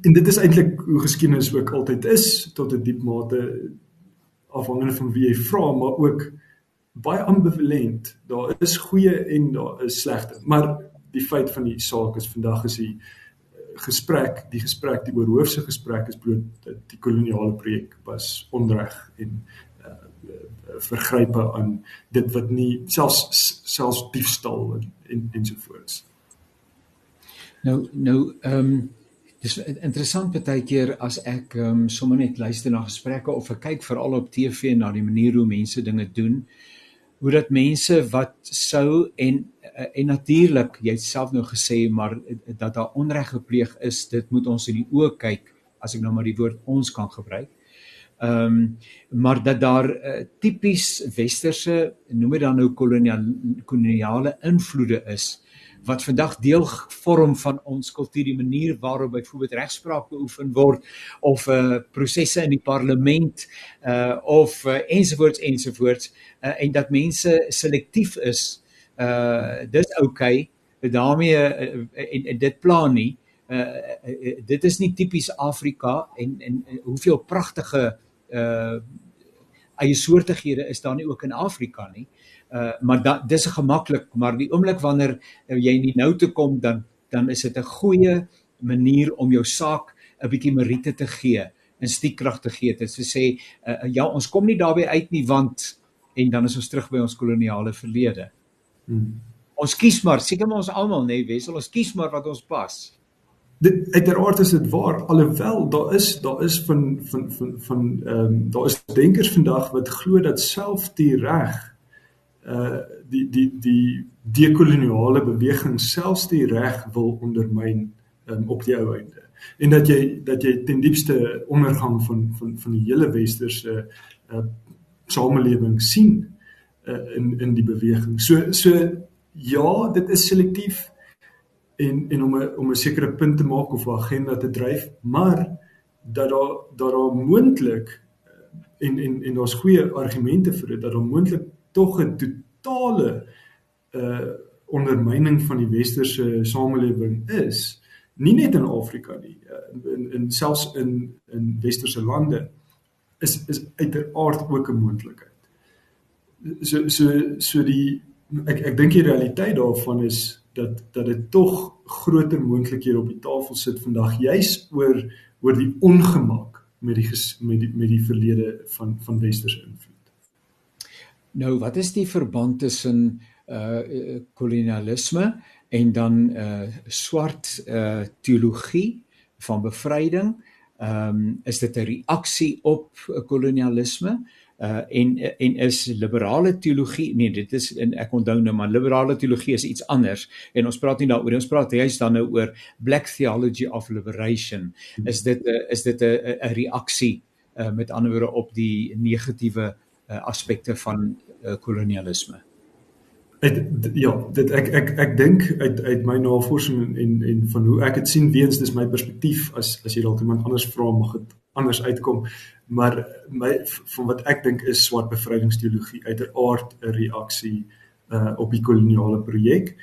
en dit is eintlik hoe geskiedenis ook altyd is tot 'n diep mate afhangende van wie jy vra, maar ook baie ambivalent. Daar is goeie en daar is slegte. Maar die feit van die saak is vandag is die eh, gesprek, die gesprek, die oorhoofse gesprek is bloot dat die koloniale projek was onreg en uh, vergrype aan dit wat nie selfs selfs diefstal en en ensovoorts. Nou nou ehm um, dis interessant baie keer as ek um, sommer net luister na gesprekke of ek kyk veral op TV na die manier hoe mense dinge doen hoe dat mense wat sou en en natuurlik jy self nou gesê maar dat daar onreg gepleeg is dit moet ons in die oë kyk as ek nou maar die woord ons kan gebruik. Ehm um, maar dat daar uh, tipies westerse noem dit dan nou koloniale koloniale invloede is wat vandag deel vorm van ons kultuur die manier waarop byvoorbeeld regspraak beoefen word of uh prosesse in die parlement uh of uh, ensovoorts ensovoorts uh, en dat mense selektief is uh dis okay, daarmee uh, en, en dit plan nie. Uh, uh dit is nie tipies Afrika en en hoeveel pragtige uh eie soortighede is daar nie ook in Afrika nie uh maar da, dis gemaklik maar die oomblik wanneer uh, jy nie nou toe kom dan dan is dit 'n goeie manier om jou saak 'n bietjie meriete te gee en stiekkrag te gee dit is sê uh, ja ons kom nie daarbey uit nie want en dan is ons terug by ons koloniale verlede. Hmm. Ons kies maar seker maar ons almal nê nee, wesel ons kies maar wat ons pas. Dit uiteraard is dit waar alhoewel daar is daar is van van van van ehm um, daar is denkers vandag wat glo dat self die reg uh die die die dekoloniale beweging selfs die reg wil ondermyn um, op die ou einde en dat jy dat jy ten diepste ondergang van van van die hele westerse uh samelewing sien uh, in in die beweging. So so ja, dit is selektief en en om 'n om 'n sekere punt te maak of 'n agenda te dryf, maar dat daar dat daar moontlik en en en daar's goeie argumente vir dit dat daar moontlik tog 'n totale uh ondermyning van die westerse samelewing is nie net in Afrika nie uh, in in selfs in in westerse lande is is uiteraard ook 'n moontlikheid. So so so die ek ek dink die realiteit daarvan is dat dat dit tog groter moontlikhede op die tafel sit vandag juis oor oor die ongemak met die met die met die verlede van van westerse invloed. Nou, wat is die verband tussen uh kolonialisme en dan uh swart uh teologie van bevryding? Ehm um, is dit 'n reaksie op kolonialisme? uh en en is liberale teologie nee dit is en ek onthou nou maar liberale teologie is iets anders en ons praat nie daaroor ons praat juist dan nou oor black theology of liberation is dit 'n is dit 'n 'n reaksie uh met ander woorde op die negatiewe uh, aspekte van uh, kolonialisme Ek ja, dit ek ek ek dink uit uit my navorsing en en, en van hoe ek dit sien weens dis my perspektief as as jy dalk iemand anders vra mag dit anders uitkom. Maar my van wat ek dink is swart bevrydingsteologie uiteraard 'n reaksie uh op die koloniale projek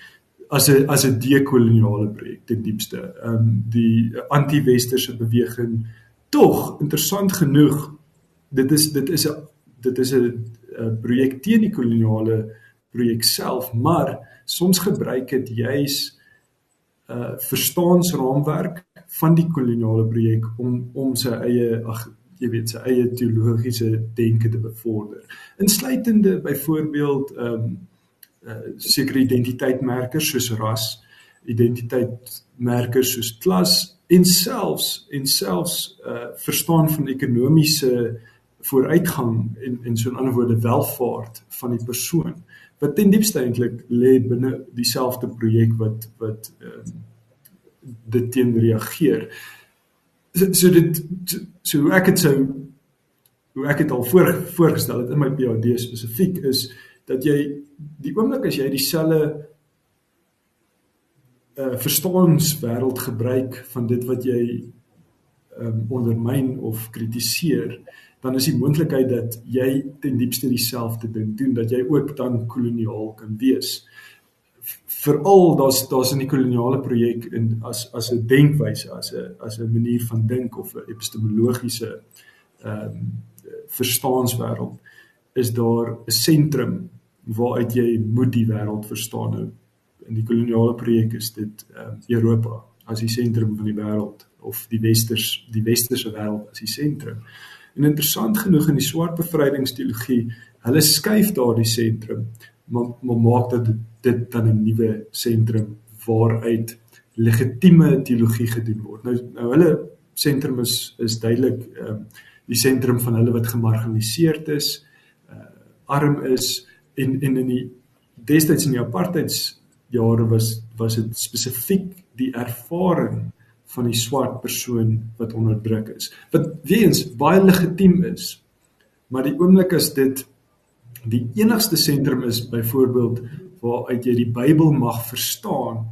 as 'n as 'n dekoloniale projek ten diepste. Ehm um, die anti-westerse beweging tog interessant genoeg dit is dit is 'n dit is 'n projek teen die koloniale projek self, maar soms gebruik dit juis 'n uh, verstaansraamwerk van die koloniale projek om om sy eie ag jy weet sy eie teologiese denke te bevorder. Insluitende byvoorbeeld ehm um, uh, sekere identiteitmerkers soos ras, identiteitmerkers soos klas en selfs en selfs uh verstaan van ekonomiese vooruitgang en en so 'n ander woorde welvaart van die persoon wat ten diepste eintlik lê binne dieselfde projek wat wat ehm um, dit teen reageer. So, so dit so, so ek dit sou hoe ek dit al voor voorgestel het in my PhD spesifiek is dat jy die oomblik as jy dieselfde uh verstaanswêreld gebruik van dit wat jy ehm um, ondermyn of kritiseer dan is die moontlikheid dat jy ten diepste dieselfde ding doen dat jy ook dan koloniaal kan wees. Veral daar's daar's in die koloniale projek en as as 'n denkwyse, as 'n as 'n manier van dink of 'n epistemologiese ehm um, verstaanswêreld is daar 'n sentrum waaruit jy moet die wêreld verstaan. Nou in die koloniale projek is dit ehm um, Europa as die sentrum van die wêreld of die westers die westerse wêreld as die sentrum. En interessant genoeg in die swart bevrydingsteologie, hulle skuif daardie sentrum, maar, maar maak dat dit dan 'n nuwe sentrum waaruit legitieme teologie gedoen word. Nou nou hulle sentrum is is duidelik ehm uh, die sentrum van hulle wat gemarginaliseerd is, uh, arm is en en in die destyds in die apartheids jare was was dit spesifiek die ervaring van die swart persoon wat onderdruk is. Wat weens baie legitiem is. Maar die oomblik as dit die enigste sentrum is byvoorbeeld waaruit jy die Bybel mag verstaan,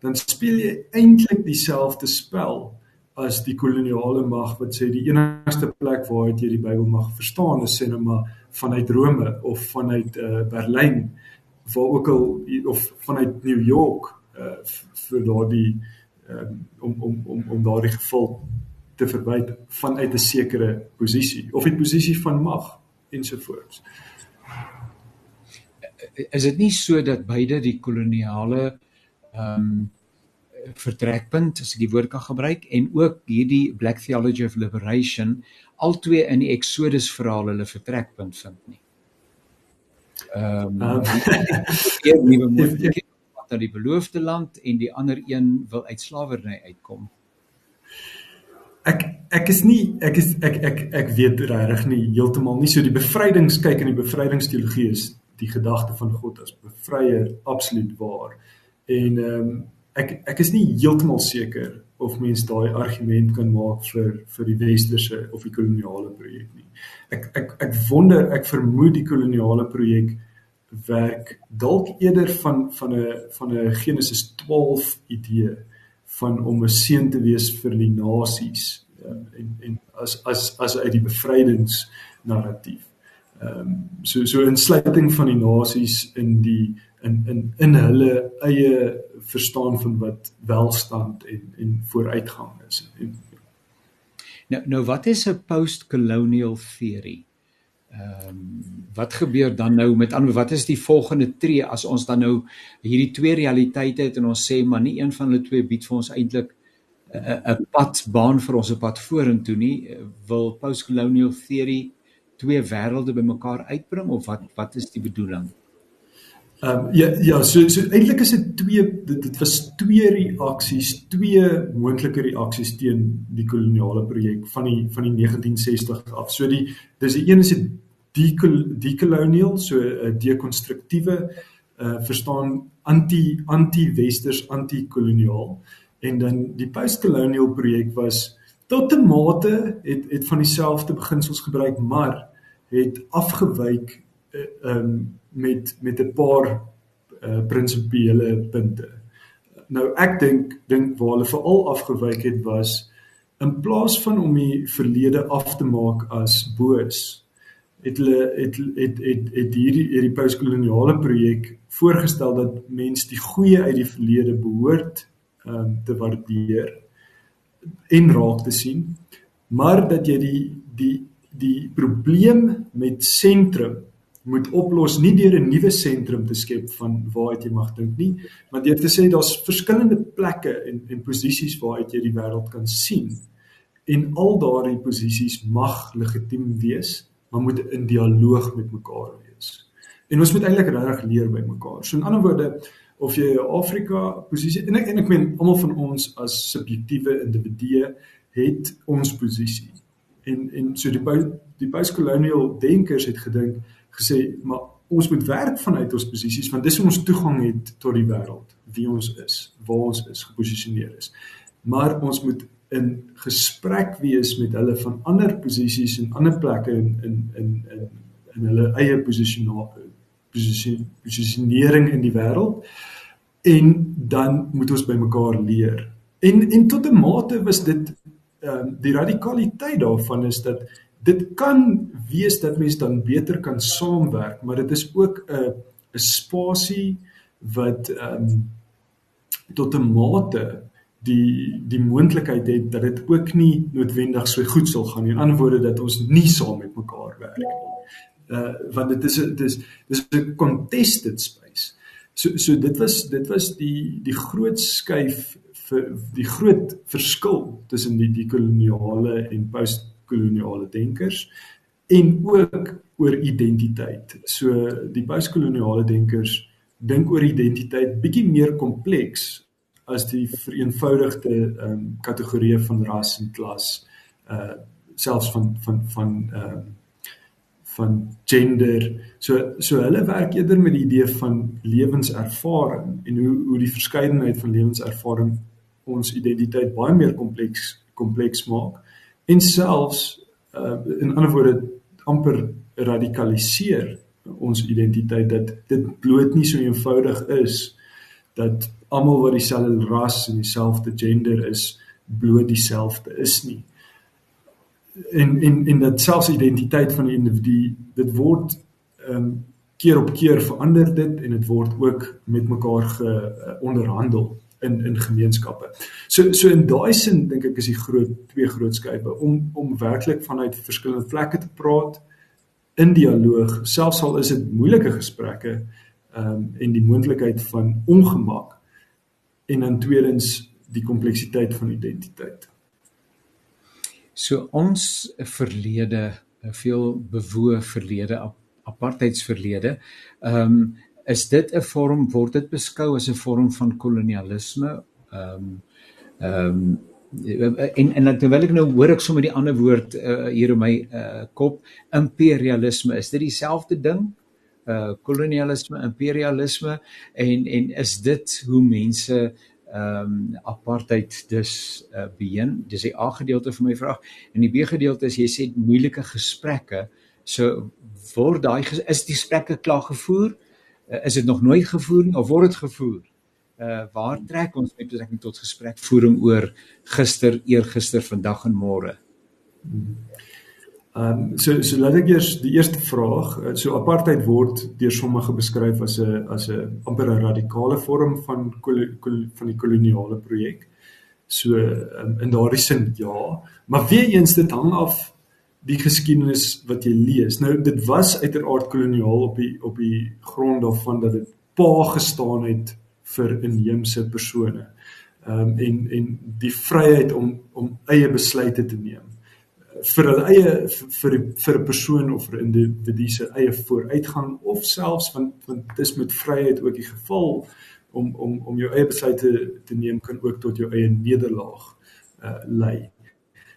dan speel jy eintlik dieselfde spel as die koloniale mag wat sê die enigste plek waaruit jy die Bybel mag verstaan is sê nou maar vanuit Rome of vanuit uh, Berlyn waar ook al of vanuit New York uh, vir daardie uh, um, om om om om daardie geval te verwyd vanuit 'n sekere posisie of 'n posisie van mag ensovoorts. Is dit nie so dat beide die koloniale ehm um, vertrekpunt as ek die woord kan gebruik en ook hierdie Black Theology of Liberation albei in die Exodus verhaal hulle vertrekpunt vind nie. Ehm um, um, nuwe moontlikhede na die beloofde land en die ander een wil uit slawerny uitkom. Ek ek is nie ek is ek ek ek weet regtig nie heeltemal nie so die bevrydings kyk in die bevrydingsteologie is die gedagte van God as bevryer absoluut waar. En ehm um, ek ek is nie heeltemal seker of mens daai argument kan maak vir vir die westerse of die koloniale projek nie. Ek ek ek wonder ek vermoed die koloniale projek werk dalk eerder van van 'n van 'n Genesis 12 idee van om 'n seën te wees vir die nasies ja, en en as as as uit die bevrydings narratief. Ehm um, so so insluiting van die nasies in die in in in hulle eie verstaan van wat welstand en en vooruitgang is. En, nou nou wat is 'n post-colonial theory? Ehm um, wat gebeur dan nou met ander wat is die volgende tree as ons dan nou hierdie twee realiteite het en ons sê maar nie een van hulle twee bied vir ons eintlik 'n pad baan vir ons 'n pad vorentoe nie wil postcolonial theory twee wêrelde bymekaar uitbring of wat wat is die bedoeling? Ehm um, ja ja so so eintlik is dit twee dit, dit was twee reaksies, twee moontlike reaksies teen die koloniale projek van die van die 1960 af. So die dis die een is die decolonial so 'n dekonstruktiewe uh verstaan anti anti-westers anti-koloniaal en dan die postcolonial projek was tot 'n mate het het van dieselfde beginsels gebruik maar het afgewyk uh, um met met 'n paar uh, prinsipiële punte. Nou ek dink dink waar hulle veral afgewyk het was in plaas van om die verlede af te maak as boos het hulle het het het, het hierdie hierdie postkoloniale projek voorgestel dat mens die goeie uit die verlede behoort um, te waardeer en raak te sien maar dat jy die die die probleem met sentrum moet oplos nie deur 'n nuwe sentrum te skep van waaruit jy mag dink nie, maar deur te sê daar's verskillende plekke en en posisies waaruit jy die wêreld kan sien. En al daardie posisies mag legitiem wees, maar moet in dialoog met mekaar wees. En ons moet eintlik regtig leer by mekaar. So in ander woorde, of jy 'n Afrika posisie en ek en ek meen almal van ons as subjektiewe individue het ons posisie en en so die die postcolonial denkers het gedink gesê maar ons moet werk vanuit ons posisies want dis hoe ons toegang het tot die wêreld wie ons is waar ons is geposisioneer is. Maar ons moet in gesprek wees met hulle van ander posisies en ander plekke in in in in in hulle eie posisionasie posisionering in die wêreld. En dan moet ons by mekaar leer. En en tot 'n mate was dit ehm um, die radikaliteit daarvan is dat dit kan wees dat mense dan beter kan saamwerk, maar dit is ook 'n 'n spasie wat ehm um, tot 'n mate die die moontlikheid het dat dit ook nie noodwendig so goed sal gaan nie. In ander woorde dat ons nie saam met mekaar werk nie. Uh want dit is 'n dis dis 'n contested space. So so dit was dit was die die groot skuif vir die groot verskil tussen die die koloniale en postkoloniale denkers en ook oor identiteit. So die postkoloniale denkers dink oor identiteit bietjie meer kompleks as die vereenvoudigde ehm um, kategorieë van ras en klas uh selfs van van van ehm um, van gender. So so hulle werk eerder met die idee van lewenservaring en hoe hoe die verskeidenheid van lewenservaring ons identiteit baie meer kompleks kompleks maak en selfs uh, in ander woorde amper radikaliseer ons identiteit dat dit bloot nie so eenvoudig is dat almal wat dieselfde ras en dieselfde gender is bloot dieselfde is nie. En en en dat selfs identiteit van die individu dit word ehm um, keer op keer verander dit en dit word ook met mekaar ge uh, onderhandel in in gemeenskappe. So so in daai sin dink ek is die groot twee groot skype om om werklik vanuit verskillende plekke te praat in dialoog, selfs al is dit moeilike gesprekke ehm um, en die moontlikheid van ongemak en dan tweedens die kompleksiteit van identiteit. So ons verlede, 'n veel bewoë verlede, apartheidsverlede, ehm um, is dit 'n vorm word dit beskou as 'n vorm van kolonialisme? Ehm um, ehm um, en en terwyl ek nou hoor ek sommer die ander woord uh, hier in my uh, kop imperialisme is dit dieselfde ding? Uh kolonialisme imperialisme en en is dit hoe mense ehm um, apartheid dus uh, begin dis die A gedeelte van my vraag. En die B gedeelte is jy sê moeilike gesprekke so word daai is die gesprekke klaar gevoer uh, is dit nog nooit gevoer nie of word dit gevoer? Uh waar trek ons met betrekking tot gesprekvoering oor gister, eergister, vandag en môre? Ehm um, so so laat ek eers die eerste vraag, uh, so apartheid word deur sommige beskryf as 'n as 'n amper 'n radikale vorm van kol, kol, van die koloniale projek. So um, in daardie sin ja, maar weer eens dit hang af die geskiedenis wat jy lees. Nou dit was uiteraard koloniaal op die op die grond daarvan dat dit pa gestaan het vir inheemse persone. Ehm um, en en die vryheid om om eie besluite te neem vir hulle eie vir vir 'n persoon of vir individu se eie vooruitgang of selfs want want dis met vryheid ook die geval om om om jou eie besluite te neem kan ook tot jou eie nederlaag uh lei.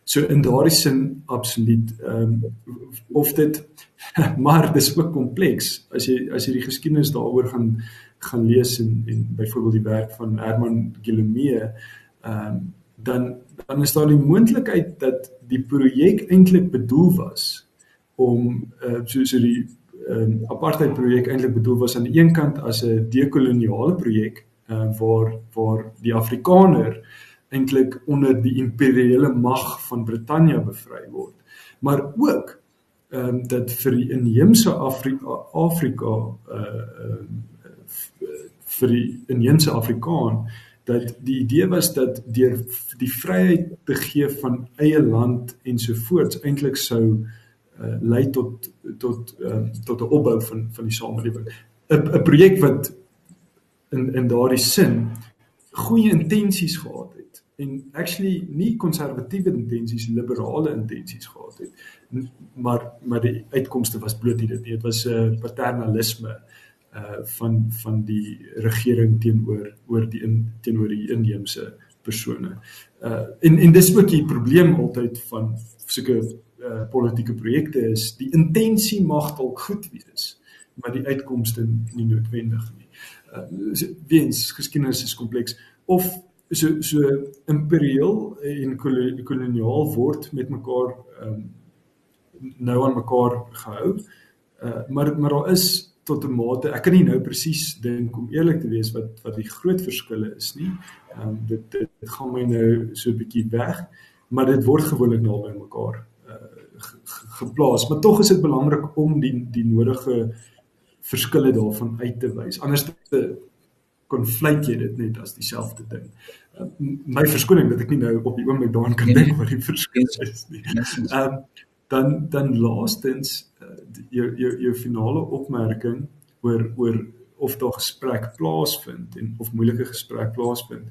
So in daardie sin absoluut ehm um, of dit maar dis ook kompleks. As jy as jy die geskiedenis daaroor gaan gaan lees en en byvoorbeeld die werk van Herman Guillaume ehm um, dan dan is daar die moontlikheid dat die projek eintlik bedoel was om uh, so so die um, apartheid projek eintlik bedoel was aan die een kant as 'n dekoloniale projek uh, waar waar die Afrikaner eintlik onder die imperiale mag van Brittanje bevry word maar ook ehm um, dat vir die inheemse Afrika Afrika uh, uh vir die inheemse Afrikaan dat die idee was dat deur die vryheid te gee van eie land ensovoorts eintlik sou uh, lei tot tot uh, tot 'n opbou van van die samelewing. 'n 'n projek wat in in daardie sin goeie intensies gehad het en actually nie konservatiewe intensies, liberale intensies gehad het. Maar maar die uitkomste was bloot dit nie. Dit was 'n uh, paternalisme uh van van die regering teenoor oor die in, teenoor die inheemse persone. Uh en en dis ook die probleem altyd van sulke uh politieke projekte is die intensie mag dalk goed wees, maar die uitkomste nie noodwendig nie. Uh weens geskiedenis is kompleks of so so imperieel en koloniaal word met mekaar um nou aan mekaar gehou. Uh maar maar daar is tot 'n mate. Ek kan nie nou presies dink om eerlik te wees wat wat die groot verskille is nie. Ehm um, dit, dit dit gaan my nou so 'n bietjie weg, maar dit word gewoonlik naby mekaar uh geplaas. Maar tog is dit belangrik om die die nodige verskille daarvan uit te wys. Anders te konflik jy dit net as dieselfde ding. Uh, my verskoning dat ek nie nou op die oomblik daaraan kan dink wat die verskil is nie. Ehm um, dan dan laastens jou jou jou finale opmerking oor oor of daar gesprek plaasvind en of moeilike gesprek plaasvind.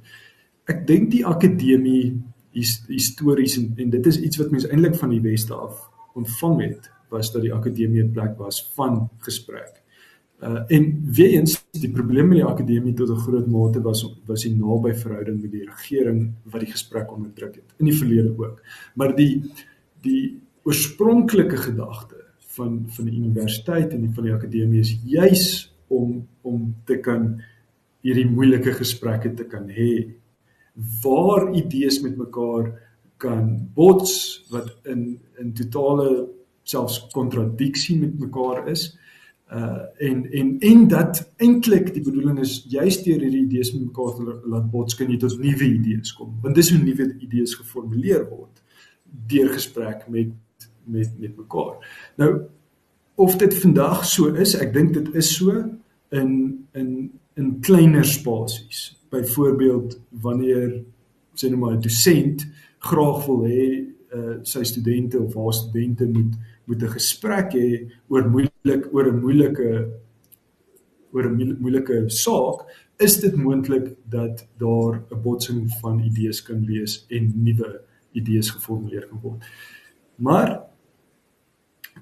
Ek dink die akademie his, histories en, en dit is iets wat mense eintlik van die weste af ontvang het was dat die akademie 'n plek was van gesprek. Uh en weer eens die probleem met die akademie tot 'n groot mate was was die naby verhouding met die regering wat die gesprek onderdruk het in die verlede ook. Maar die die oorspronklike gedagte van van die universiteit en van die akademie is juis om om te kan hierdie moeilike gesprekke te kan hê waar idees met mekaar kan bots wat in in totale selfs kontradiksie met mekaar is uh en en en dat eintlik die bedoeling is juist deur hierdie idees met mekaar te laat bots kan jy tot nuwe idees kom want dis hoe nuwe idees geformuleer word deur gesprek met met met mekaar. Nou of dit vandag so is, ek dink dit is so in in in kleiner spasies. Byvoorbeeld wanneer sê nou maar 'n dosent graag wil hê uh, sy studente of haar studente moet moet 'n gesprek hê oor moeilik oor 'n moeilike oor 'n moeilike saak, is dit moontlik dat daar 'n botsing van idees kan wees en nuwe idees geformuleer kan word. Maar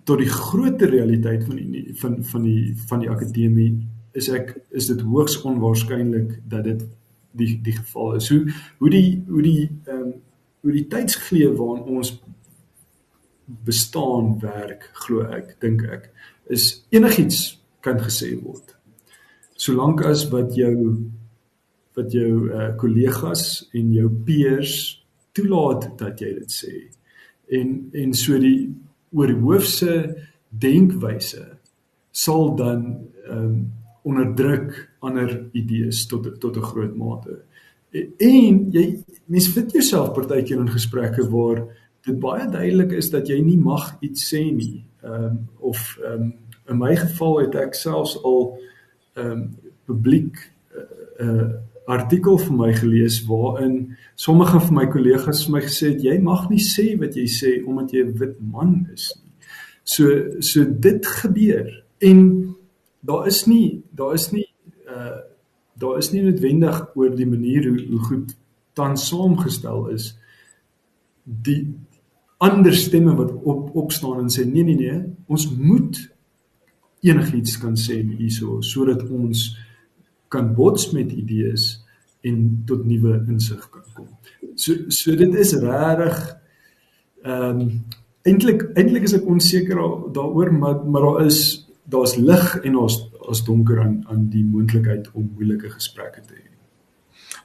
tot die groter realiteit van die van van die van die akademie is ek is dit hoogs onwaarskynlik dat dit die die geval is. Hoe hoe die hoe die ehm um, hoe die tydsgleef waarin ons bestaan werk glo ek dink ek is enigiets kan gesê word. Solank as wat jou wat jou uh, kollegas en jou peers toelaat dat jy dit sê. En en so die oor hoofse denkwyse sal dan ehm um, onderdruk ander idees tot tot 'n groot mate. En jy mens vind jouself partykeer in gesprekke waar dit baie duidelik is dat jy nie mag iets sê nie. Ehm um, of ehm um, in my geval het ek selfs al ehm um, publiek 'n uh, uh, artikel vir my gelees waarin sommige van my kollegas vir my gesê het jy mag nie sê wat jy sê omdat jy 'n wit man is nie. So so dit gebeur en daar is nie daar is nie uh daar is nie noodwendig oor die manier hoe hoe goed tans saamgestel is die ander stemme wat op opstaan en sê nee nee nee ons moet enigiets kan sê hierso sodat ons kan bots met idees en tot nuwe insig kan kom. So so dit is regtig ehm um, eintlik eintlik is ek onseker daaroor maar maar daar is daar's lig en daar's daar's donker aan aan die moontlikheid om moeilike gesprekke te hê.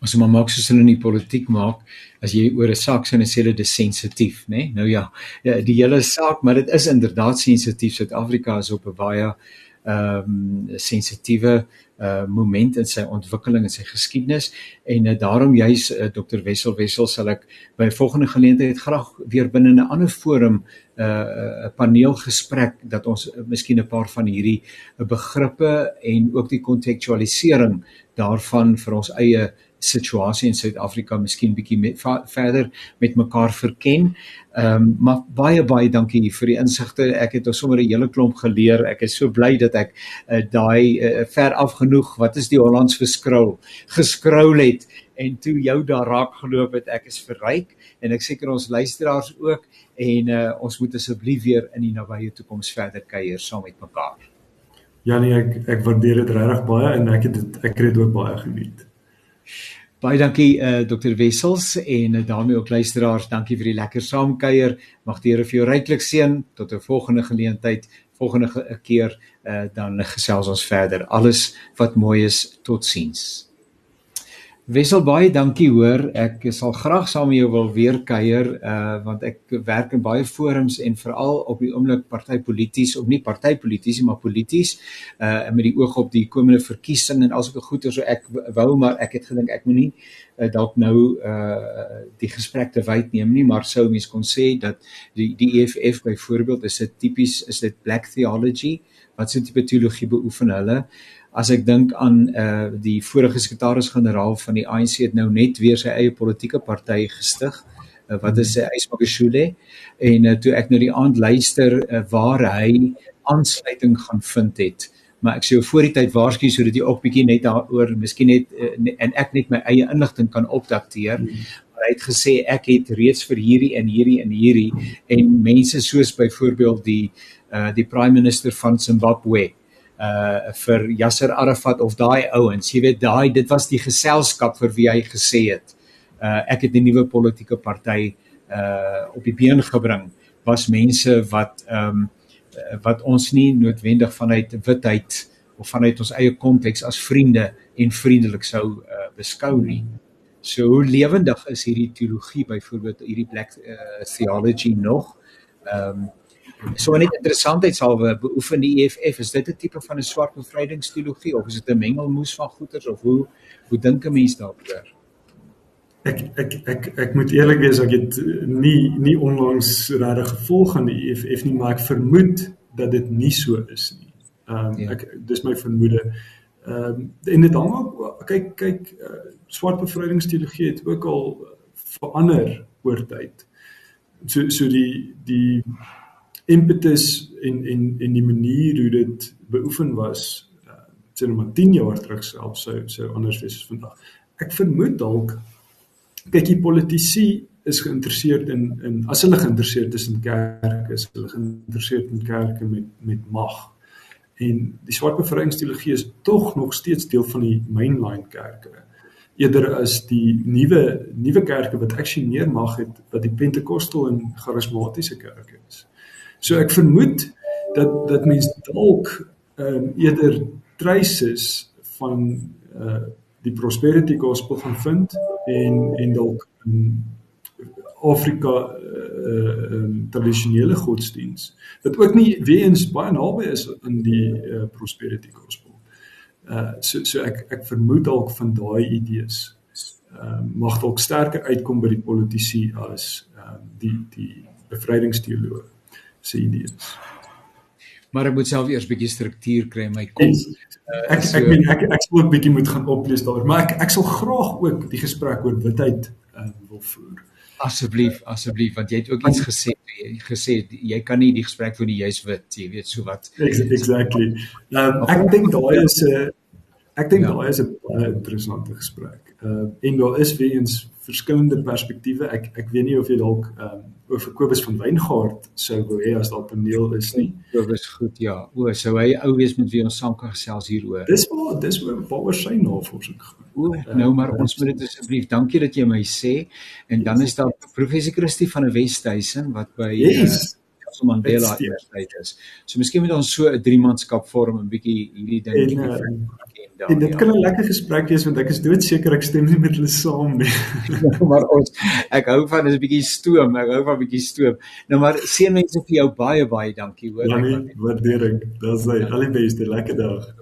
As jy maar maak soos hulle in die politiek maak, as jy oor 'n saak sê en sê dit is sensitief, né? Nee? Nou ja, ja, die hele saak, maar dit is inderdaad sensitief. Suid-Afrika is op 'n baie ehm um, sensitiewe uh moment in sy ontwikkeling en sy geskiedenis en uh, daarom juis uh, Dr Wessel Wessel sal ek by 'n volgende geleentheid graag weer binne 'n ander forum 'n uh, paneelgesprek dat ons uh, miskien 'n paar van hierdie begrippe en ook die kontekstualisering daarvan vir ons eie situasie in Suid-Afrika miskien bietjie met, verder met mekaar verken. Ehm um, maar baie baie dankie vir die insigte. Ek het ons sommer 'n hele klomp geleer. Ek is so bly dat ek uh, daai uh, ver af genoeg wat is die Hollands vir scroll gescroll het en toe jou daar raak geloop het. Ek is verryk en ek seker ons luisteraars ook en uh, ons moet asseblief weer in die nabye toekoms verder kuier saam met mekaar. Janie, ek ek waardeer dit regtig baie en ek het dit ek het dit ook baie geniet. Baie dankie uh, eh, Dr Wessels en uh, daarmee ook luisteraars, dankie vir die lekker saamkuier. Mag die Here vir jou ryklik seën tot 'n volgende geleentheid, volgende keer uh, dan gesels ons verder. Alles wat mooi is, totsiens. Wessel baie dankie hoor. Ek sal graag saam met jou wil weer kuier uh want ek werk in baie forums en veral op die oomblik partypolities of nie partypolities maar polities uh met die oog op die komende verkiesing en alsoos ek goeie so ek wou maar ek het gedink ek moenie uh, dalk nou uh die gesprek te wyd neem nie maar sou mens kon sê dat die die EFF byvoorbeeld is dit tipies is dit black theology wat se tipe teologie beoefen hulle as ek dink aan uh die vorige sekretaris-generaal van die ANC het nou net weer sy eie politieke party gestig uh, wat is sy Ysmakashule en uh, toe ek nou die aand luister uh, waar hy aansluiting gaan vind het. Maar ek sê voor die tyd waarsku sodat jy ook bietjie net daaroor miskien net uh, en ek net my eie inligting kan opdateer. Mm. maar hy het gesê ek het reeds vir hierdie en hierdie en hierdie en mense soos byvoorbeeld die uh die prime minister van Zimbabwe uh vir Yasser Arafat of daai ouens. Jy weet daai dit was die geselskap vir wie hy gesê het. Uh ek het 'n nuwe politieke party uh op die been gebring. Was mense wat ehm um, wat ons nie noodwendig vanuit witheid of vanuit ons eie konteks as vriende en vriendelik sou uh, beskou nie. So hoe lewendig is hierdie teologie byvoorbeeld hierdie black uh, theology nog? Ehm um, So net interessantheidshalwe beoefen die EFF is dit 'n tipe van 'n swart bevrydingsteologie of is dit 'n mengelmoes van goeters of hoe hoe dink 'n mens daaroor? Ek ek ek ek moet eerlik wees ek het nie nie onlangs regtig gevolg aan die EFF nie maar ek vermoed dat dit nie so is nie. Ehm um, ja. ek dis my vermoede. Ehm um, en dit hang ook kyk kyk uh, swart bevrydingsteologie het ook al verander oor tyd. So so die die impetus en en en die manier hoe dit beoefen was uh, sien maar 10 jaar terug self sou sou anders wees as vandag. Ek vermoed dalk kyk die politici is geïnteresseerd in in as hulle geïnteresseerd is in kerke, is hulle geïnteresseerd in kerke met met mag. En die swart bevrydingsteologie is tog nog steeds deel van die mainline kerke eerder as die nuwe nuwe kerke wat actually meer mag het wat die pentekostal en charismatiese kerke is. So ek vermoed dat dat mense dalk ehm um, eerder traces van uh die prosperity gospel gaan vind en en dalk in Afrika uh um, tradisionele godsdiens wat ook nie weens baie naby is aan die uh, prosperity gospel. Uh so so ek ek vermoed dalk van daai idees uh mag dalk sterker uitkom by die politici as uh die die bevrydingsteoloog se idees. maar ek moet self eers bietjie struktuur kry in my kop. Yes. Uh, ek so, ek meen ek ek sal ook bietjie moet gaan oplees daar, maar ek ek sal graag ook die gesprek oor witheid uh, wil voer. Asseblief, asseblief want jy het ook iets gesê, gesê jy kan nie die gesprek voer nie jy's wit, jy weet so wat. Exactly. Um, ek dink daai is 'n uh, ek dink ja. daai is 'n baie interessante gesprek. Uh en daar is weer eens verskillende perspektiewe. Ek ek weet nie of jy dalk ehm um, oor Kobus van Wyngaard sou wou hê as daar paneel is nie. Kobus goed ja. O, sou hy ou wees met wie ons saam kan gesels hieroor. Dis waar dis waar waaroor sy navorsing gaan. O, nou maar uh, ons moet dit asseblief. Dankie dat jy my sê. En dan is daar professor Christie van die Westhuizen wat by yes. uh, Nelson Mandela Universiteit is. So miskien moet ons so 'n drie manskap vorm en bietjie hierdie ding en, uh, en dit ja. kan 'n lekker gesprek wees want ek is doodseker ek stem nie met hulle saam nie. nou, maar ons ek hou van 'n bietjie stoom, ek hou van 'n bietjie stoom. Nou maar seën mense vir jou baie baie dankie hoor. Ja, nee, waardering. Dis hy. Al die beste, lekker dag.